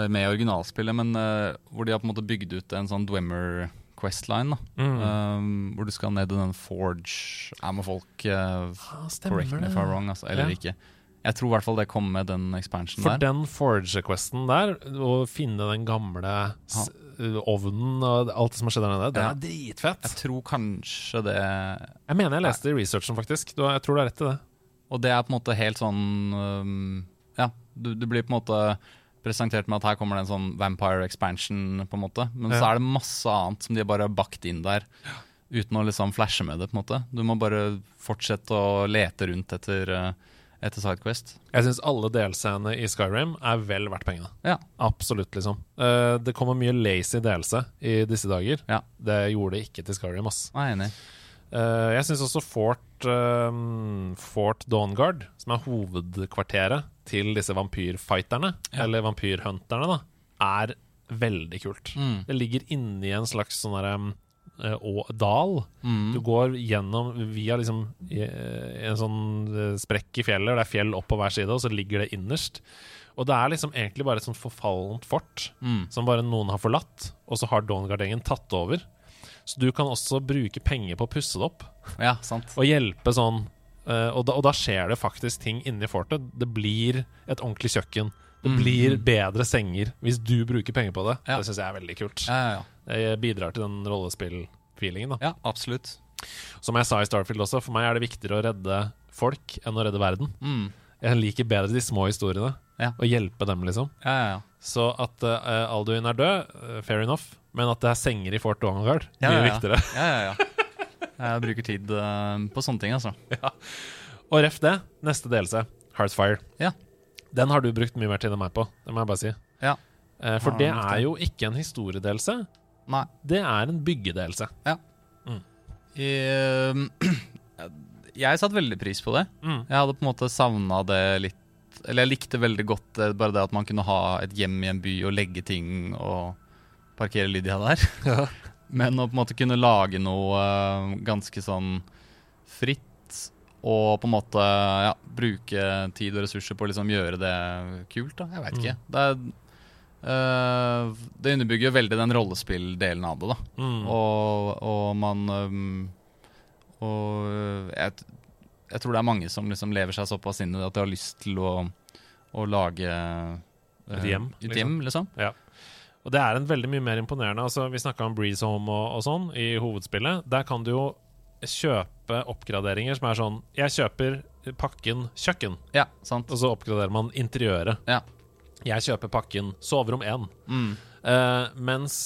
med i originalspillet, men uh, hvor de har på en måte bygd ut en sånn Dwemer Questline. Da. Mm. Um, hvor du skal ned i den Forge Er må folk uh, Ah, correct me if I'm wrong, altså, eller Ja. ikke. Jeg tror i hvert fall det kom med den expansionen For den Forge-questen der, å finne den gamle ha. ovnen og alt som har skjedd der nede, det Ja. er dritfett. Jeg tror kanskje det Jeg mener jeg leste i researchen, faktisk. Jeg tror du har rett i det. Og det er på en måte helt sånn um, Ja, du, du blir på en måte presentert med at her kommer det en sånn vampire expansion, på en måte. Men så er det masse annet som de bare har bakt inn der. Uten å liksom flashe med det, på en måte. Du må bare fortsette å lete rundt etter, uh, etter Sidequest. Jeg syns alle delscenene i Skyrim er vel verdt pengene. Ja. Absolutt, liksom. Eh, det kommer mye lazy delse i disse dager. Ja. Det gjorde det ikke til Skyrim, ass. Jeg er enig. Eh, jeg syns også Fort, eh, Fort Dawnguard, som er hovedkvarteret til disse vampyrfighterne, Ja. eller vampyrhunterne, da, er veldig kult. Mm. Det ligger inni en slags sånn derre eh, dal. Mm. Du går gjennom via liksom en sånn eh, sprekk i fjellet, og det er fjell opp på hver side, og så ligger det innerst. Og det er liksom egentlig bare et sånt forfallent fort Mm. som bare noen har forlatt, og så har Dawnguard-gjengen tatt over. Så du kan også bruke penger på å pusse det opp, Ja, sant. og hjelpe sånn eh, og, da, og da skjer det faktisk ting inni fortet. Det blir et ordentlig kjøkken. Det Mm. blir bedre senger hvis du bruker penger på det. Ja. Det syns jeg er veldig kult. Ja, ja. Det bidrar til den rollespill-feelingen. ja, absolutt. Som jeg sa i Starfield også, for meg er det viktigere å redde folk enn å redde verden. Mm. Jeg liker bedre de små historiene, Ja. og hjelpe dem, liksom. Ja, ja, ja. Så at uh, Alduin er død, eh, fair enough, men at det er senger i Fort Ja, mye viktigere. Ja, ja, ja. Jeg bruker tid eh, på sånne ting, altså. Og ref det, neste delelse, Heartfire. Ja. Den har du brukt mye mer tid enn meg på, det må jeg bare si. Ja. Eh, for det er jo ikke en historiedelse, Nei. det er en byggedelse. Jeg, jeg satte veldig pris på det. Mm. Jeg hadde på en måte savna det litt Eller jeg likte veldig godt eh, bare det at man kunne ha et hjem i en by og legge ting og parkere Lydia der. Ja. Men å på en måte kunne lage noe eh, ganske sånn fritt, og på en måte ja, bruke tid og ressurser på å liksom gjøre det kult, da. Jeg veit ikke. Det, er, eh, det underbygger jo veldig den rollespilldelen av det, da. Mm. Og, og man øhm, Og øh, jeg, jeg tror det er mange som liksom lever seg såpass inn i det at de har lyst til å, å lage øh, Et hjem, Et hjem, liksom. Og det er en veldig mye mer imponerende altså Vi snakka om Breeze Home og, og sånn i hovedspillet. Der kan du jo kjøpe oppgraderinger som er sånn Jeg kjøper pakken kjøkken, Ja, sant. og så oppgraderer man interiøret. Ja. Jeg kjøper pakken soverom 1. Mm. Uh, mens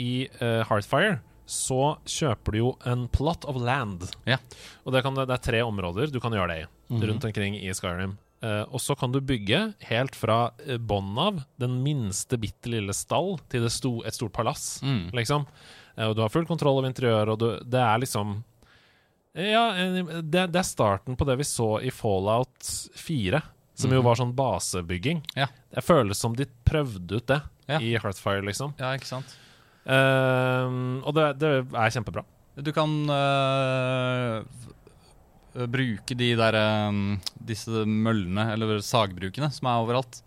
i uh, Heartfire så kjøper du jo en plot of land. Ja. Og det, kan, det er tre områder du kan gjøre det i, Mhm. rundt omkring i Skyrim. Eh, og så kan du bygge helt fra uh, bånn av, den minste bitte lille stall, til det sto, et stort palass, Mm. liksom. Eh, og du har full kontroll over interiøret, og du, det er liksom Ja, eh, det, det er starten på det vi så i Fallout 4, som jo Mhm. var sånn basebygging. Ja. Det føles som de prøvde ut det Ja. i Heartfire, liksom. ja, ikke sant. Uh, og det, det er kjempebra. Du kan f- bruke de der Disse møllene, eller sagbrukene, som er overalt.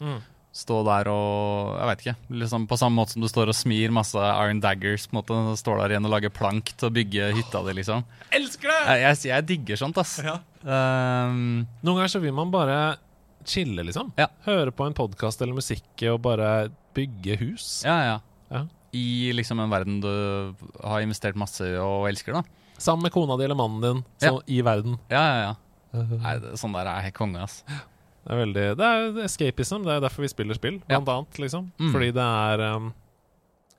Stå der og Jeg veit ikke. Liksom På samme måte som du står og smir masse iron daggers, på en måte, og står der igjen og lager plank til å bygge hytta di, liksom. Elsker det! Jeg, jeg, jeg digger sånt, ass. Ja. Um, Noen ganger så vil man bare chille, liksom. Ja. Høre på en podkast eller musikk og bare bygge hus. ja, ja. Ja. I liksom en verden du har investert masse i og elsker, da. Sammen med kona di eller mannen din så, i verden. Ja, ja, ja. Nei, det, sånn der er jeg konge, ass. Det er veldig Det er escapism. Det er derfor vi spiller spill, blant annet. Liksom. Mm. Fordi det er um,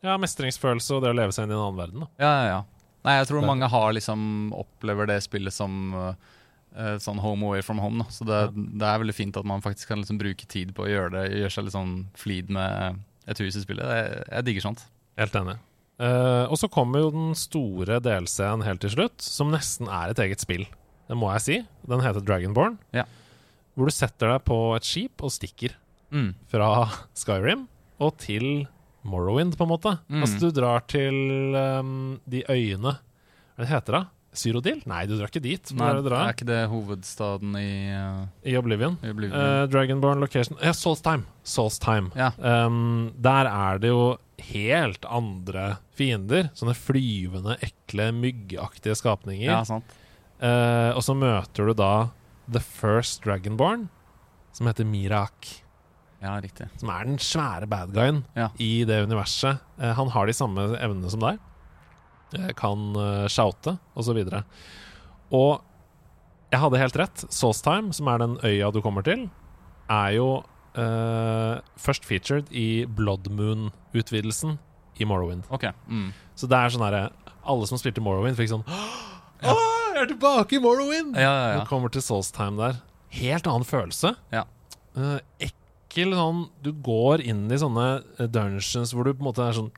Ja, mestringsfølelse og det å leve seg inn i en annen verden. Da. Ja, ja, ja. Nei, jeg tror Det- mange har liksom opplever det spillet som uh, sånn home away from home. Da. Så det, Ja. det er veldig fint at man faktisk kan liksom bruke tid på å gjøre det, gjøre seg litt sånn flid med et hus i spillet. Jeg, jeg digger sånt. Helt enig. Eh, og så kommer jo den store delscenen helt til slutt, som nesten er et eget spill. Det må jeg si. Den heter Dragonborn. Ja. Hvor du setter deg på et skip og stikker Mm. fra Skyrim og til Morrowind, på en måte. Mm. Altså, du drar til um, de øyene Hva heter det? Syrodil? Nei, du drar ikke dit. Nei, det er ikke det hovedstaden i, uh, I Oblivion. i Oblivion? Uh, Dragonborn location Ja, Solstheim. Solstheim. ja. Um, der er det jo helt andre fiender. Sånne flyvende, ekle, myggaktige skapninger. ja, sant. Eh, og så møter du da The First Dragonborn, som heter Mirak. Ja, riktig. Som er den svære bad guyen Ja. i det universet. Eh, han har de samme evnene som deg. Eh, kan uh, shoute, osv. Og, og jeg hadde helt rett. Saucetime, som er den øya du kommer til, er jo eh, først featured i Blood Moon-utvidelsen i Morrowind. Okay. Mm. Så det er sånn herre Alle som spilte Morrowind, fikk sånn Å, jeg er tilbake i Morrowind! Ja, ja, ja. du kommer til Soulstime der. Helt annen følelse. Ja. Uh, ekkel sånn Du går inn i sånne eh, dungeons hvor du på en måte er sånn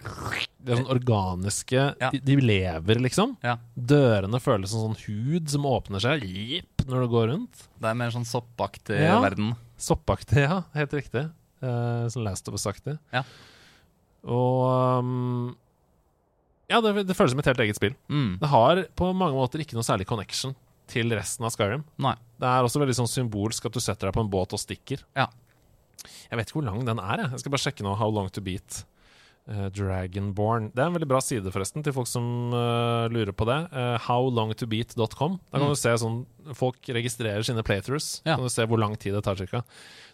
De er sånn organiske Ja. de, de lever, liksom. Ja. Dørene føles som sånn hud som åpner seg jip, når du går rundt. Det er mer sånn soppaktig Ja. verden. Soppaktig, ja. Helt riktig. Uh, sånn Last of Us-aktig. Ja. Og um, Ja, det, det føles som et helt eget spill. Mm. Det har på mange måter ikke noe særlig connection til resten av Skyrim. Nei. Det er også veldig sånn symbolsk at du setter deg på en båt og stikker. Ja. Jeg vet ikke hvor lang den er. Jeg, jeg skal bare sjekke nå. How long to beat. Eh, Dragonborn. Det er en veldig bra side, forresten, til folk som uh, lurer på det. Uh, howlongtobeat.com. Da kan Mm. du se sånn Folk registrerer sine playthroughs. Ja. Kan du se hvor lang tid det tar, cirka.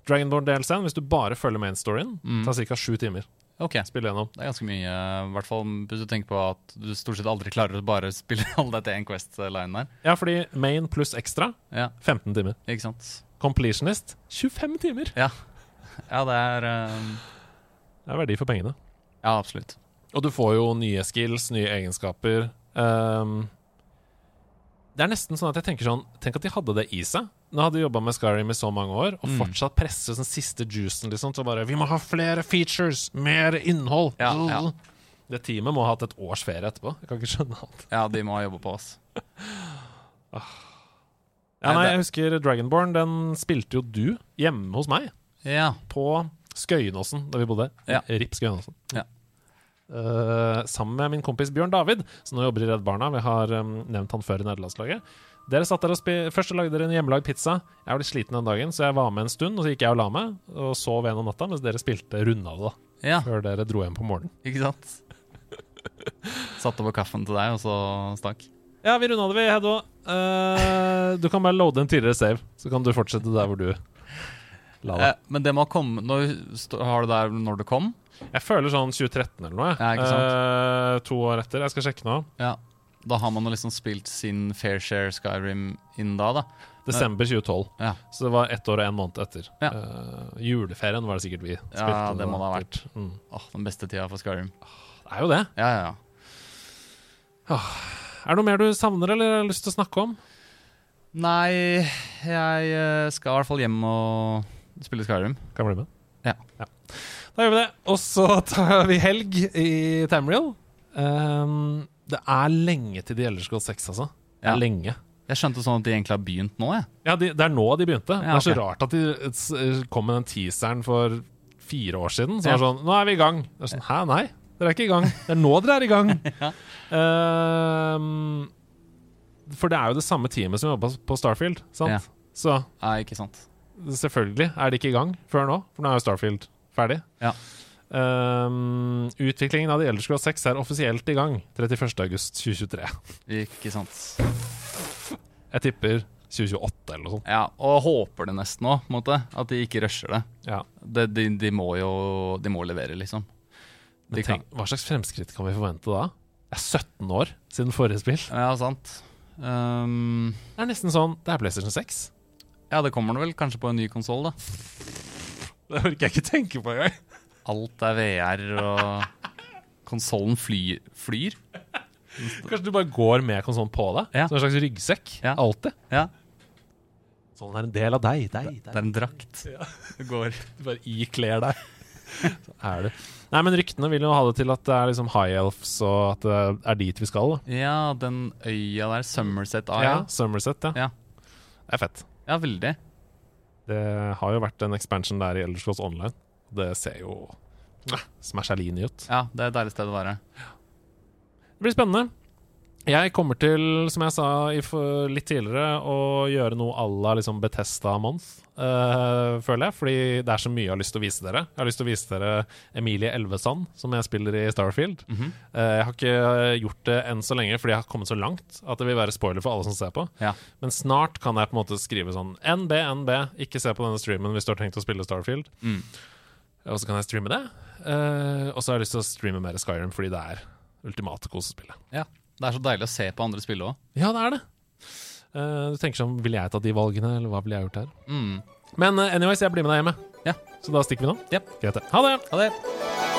Dragonborn-delscenen, hvis du bare følger main storyen, Mm. tar ca. sju timer. Ok. Spille gjennom. Det er ganske mye, i hvert fall hvis du tenker på at du stort sett aldri klarer å bare spille alle dette én Quest-line der. Ja, fordi main pluss ekstra Ja, 15 timer. ikke sant? Completionist 25 timer! Ja, ja det er eh, Det er verdi for pengene. Ja, absolutt. Og du får jo nye skills, nye egenskaper. Um, det er nesten sånn at jeg tenker sånn Tenk at de hadde det i seg. Nå hadde de jobba med Skyrim i så mange år, og Mm. fortsatt presse den siste juicen liksom, til bare Vi må ha flere features! Mer innhold! Ja, ja. Det teamet må ha hatt et års ferie etterpå. Jeg kan ikke skjønne alt. Ja, de må ha jobba på, oss. Ja, Nei, nei, jeg husker Dragonborn. Den spilte jo du hjemme hos meg. Ja. På Skøyenåsen, da vi bodde. Ja. RIP Skøyenåsen. Ja. Uh, sammen med min kompis Bjørn David, som nå jobber i Redd Barna. Vi har um, nevnt han før i nederlandslaget. Dere satt der og spi Først lagde dere en hjemmelagd pizza. Jeg var litt sliten den dagen, så jeg var med en stund. Og så gikk jeg og la meg og sov en om natta mens dere spilte runda det da ja, før dere dro hjem på morgenen. ikke sant? Satte over kaffen til deg, og så stakk. Ja, vi runda det, vi, Heddo. Uh, du kan bare loade en tidligere save, så kan du fortsette der hvor du. Eh, men det må komme Når stå- Har du der når det kom? Jeg føler sånn 2013 eller noe. jeg. Ja, ikke sant? Eh, to år etter. Jeg skal sjekke nå. Ja. Da har man liksom spilt sin fair share Skyrim inn da, da. Desember 2012. Ja. Så det var ett år og en måned etter. Ja. Uh, juleferien var det sikkert vi spilte. Ja, det må det ha vært. Mm. Åh, den beste tida for Skyrim. Det er jo det. Ja, ja, ja. Er det noe mer du savner eller har lyst til å snakke om? Nei, jeg eh, skal i hvert fall hjem og spille Skyrim. Kan bli med. Ja. Da gjør vi det. Og så tar vi helg i Tamriel. Um, det er lenge til de Elders Scrolls 6, altså. Ja. lenge. Jeg skjønte sånn at de egentlig har begynt nå, jeg. Ja, de, Det er nå de begynte. Ja, Det er så rart at de kom med den teaseren for fire år siden. Så Ja. sånn Nå er vi i gang. Det er sånn, Hæ, nei? Dere er ikke i gang. Det er nå dere er i gang. Ja. Ehm, for det er jo det samme teamet som jobba på Starfield, sant? Ja. Så Nei, ikke sant. Selvfølgelig er de ikke i gang før nå, for nå er jo Starfield ferdig. Ja. Um, utviklingen av The Elder Scrolls 6 er offisielt i gang 31.8.2023. Ikke sant. Jeg tipper 2028 eller noe sånt. Ja, og håper det nesten òg. At de ikke rusher det. Ja. De, de, de må jo De må levere, liksom. Men tenk, hva slags fremskritt kan vi forvente da? Det er 17 år siden forrige spill. Ja, sant. Um, Det er nesten sånn Det er PlayStation 6. ja, det kommer vel kanskje på en ny konsoll, da. Det orker jeg ikke tenke på engang. Alt er VR, og konsollen flyr, flyr. Kanskje du bare går med konsollen på deg? Ja. Som en slags ryggsekk? Ja. Alltid? Ja, Sånn er en del av deg. deg, det er en drakt. Ja. Du går. Du bare ikler deg. Så er det. Nei, men ryktene vil jo ha det til at det er liksom high elves, og at det er dit vi skal. da Ja, den øya der, Somerset Ja, Summerset, Somerset, ja. Ja. Det er fett. Ja, veldig. Det har jo vært en expansion der i Elder Scrolls Online. Det ser jo smashalini ut. Ja, det er et deilig sted å være. Det blir spennende. Jeg kommer til, som jeg sa litt tidligere, å gjøre noe à la liksom Betesta Month, uh, føler jeg. Fordi det er så mye jeg har lyst til å vise dere. Jeg har lyst til å vise dere Emilie Elvesand, som jeg spiller i Starfield. Mm -hmm. uh, jeg har ikke gjort det enn så lenge fordi jeg har kommet så langt at det vil være spoiler for alle som ser på. Ja. Men snart kan jeg på en måte skrive sånn NB, NB, ikke se på denne streamen hvis du har tenkt å spille Starfield. Mm. Og så kan jeg streame det. Uh, og så har jeg lyst til å streame mer Skyrim fordi det er ultimate kosespillet. ja. Det er så deilig å se på andre spille òg. Ja, det er det. Uh, du tenker sånn, Ville jeg tatt de valgene, eller hva ville jeg gjort her? Mm. Men uh, anyways, jeg blir med deg hjemme. Ja. Så da stikker vi nå. Yep. Greit. det. Ha det! Ha det.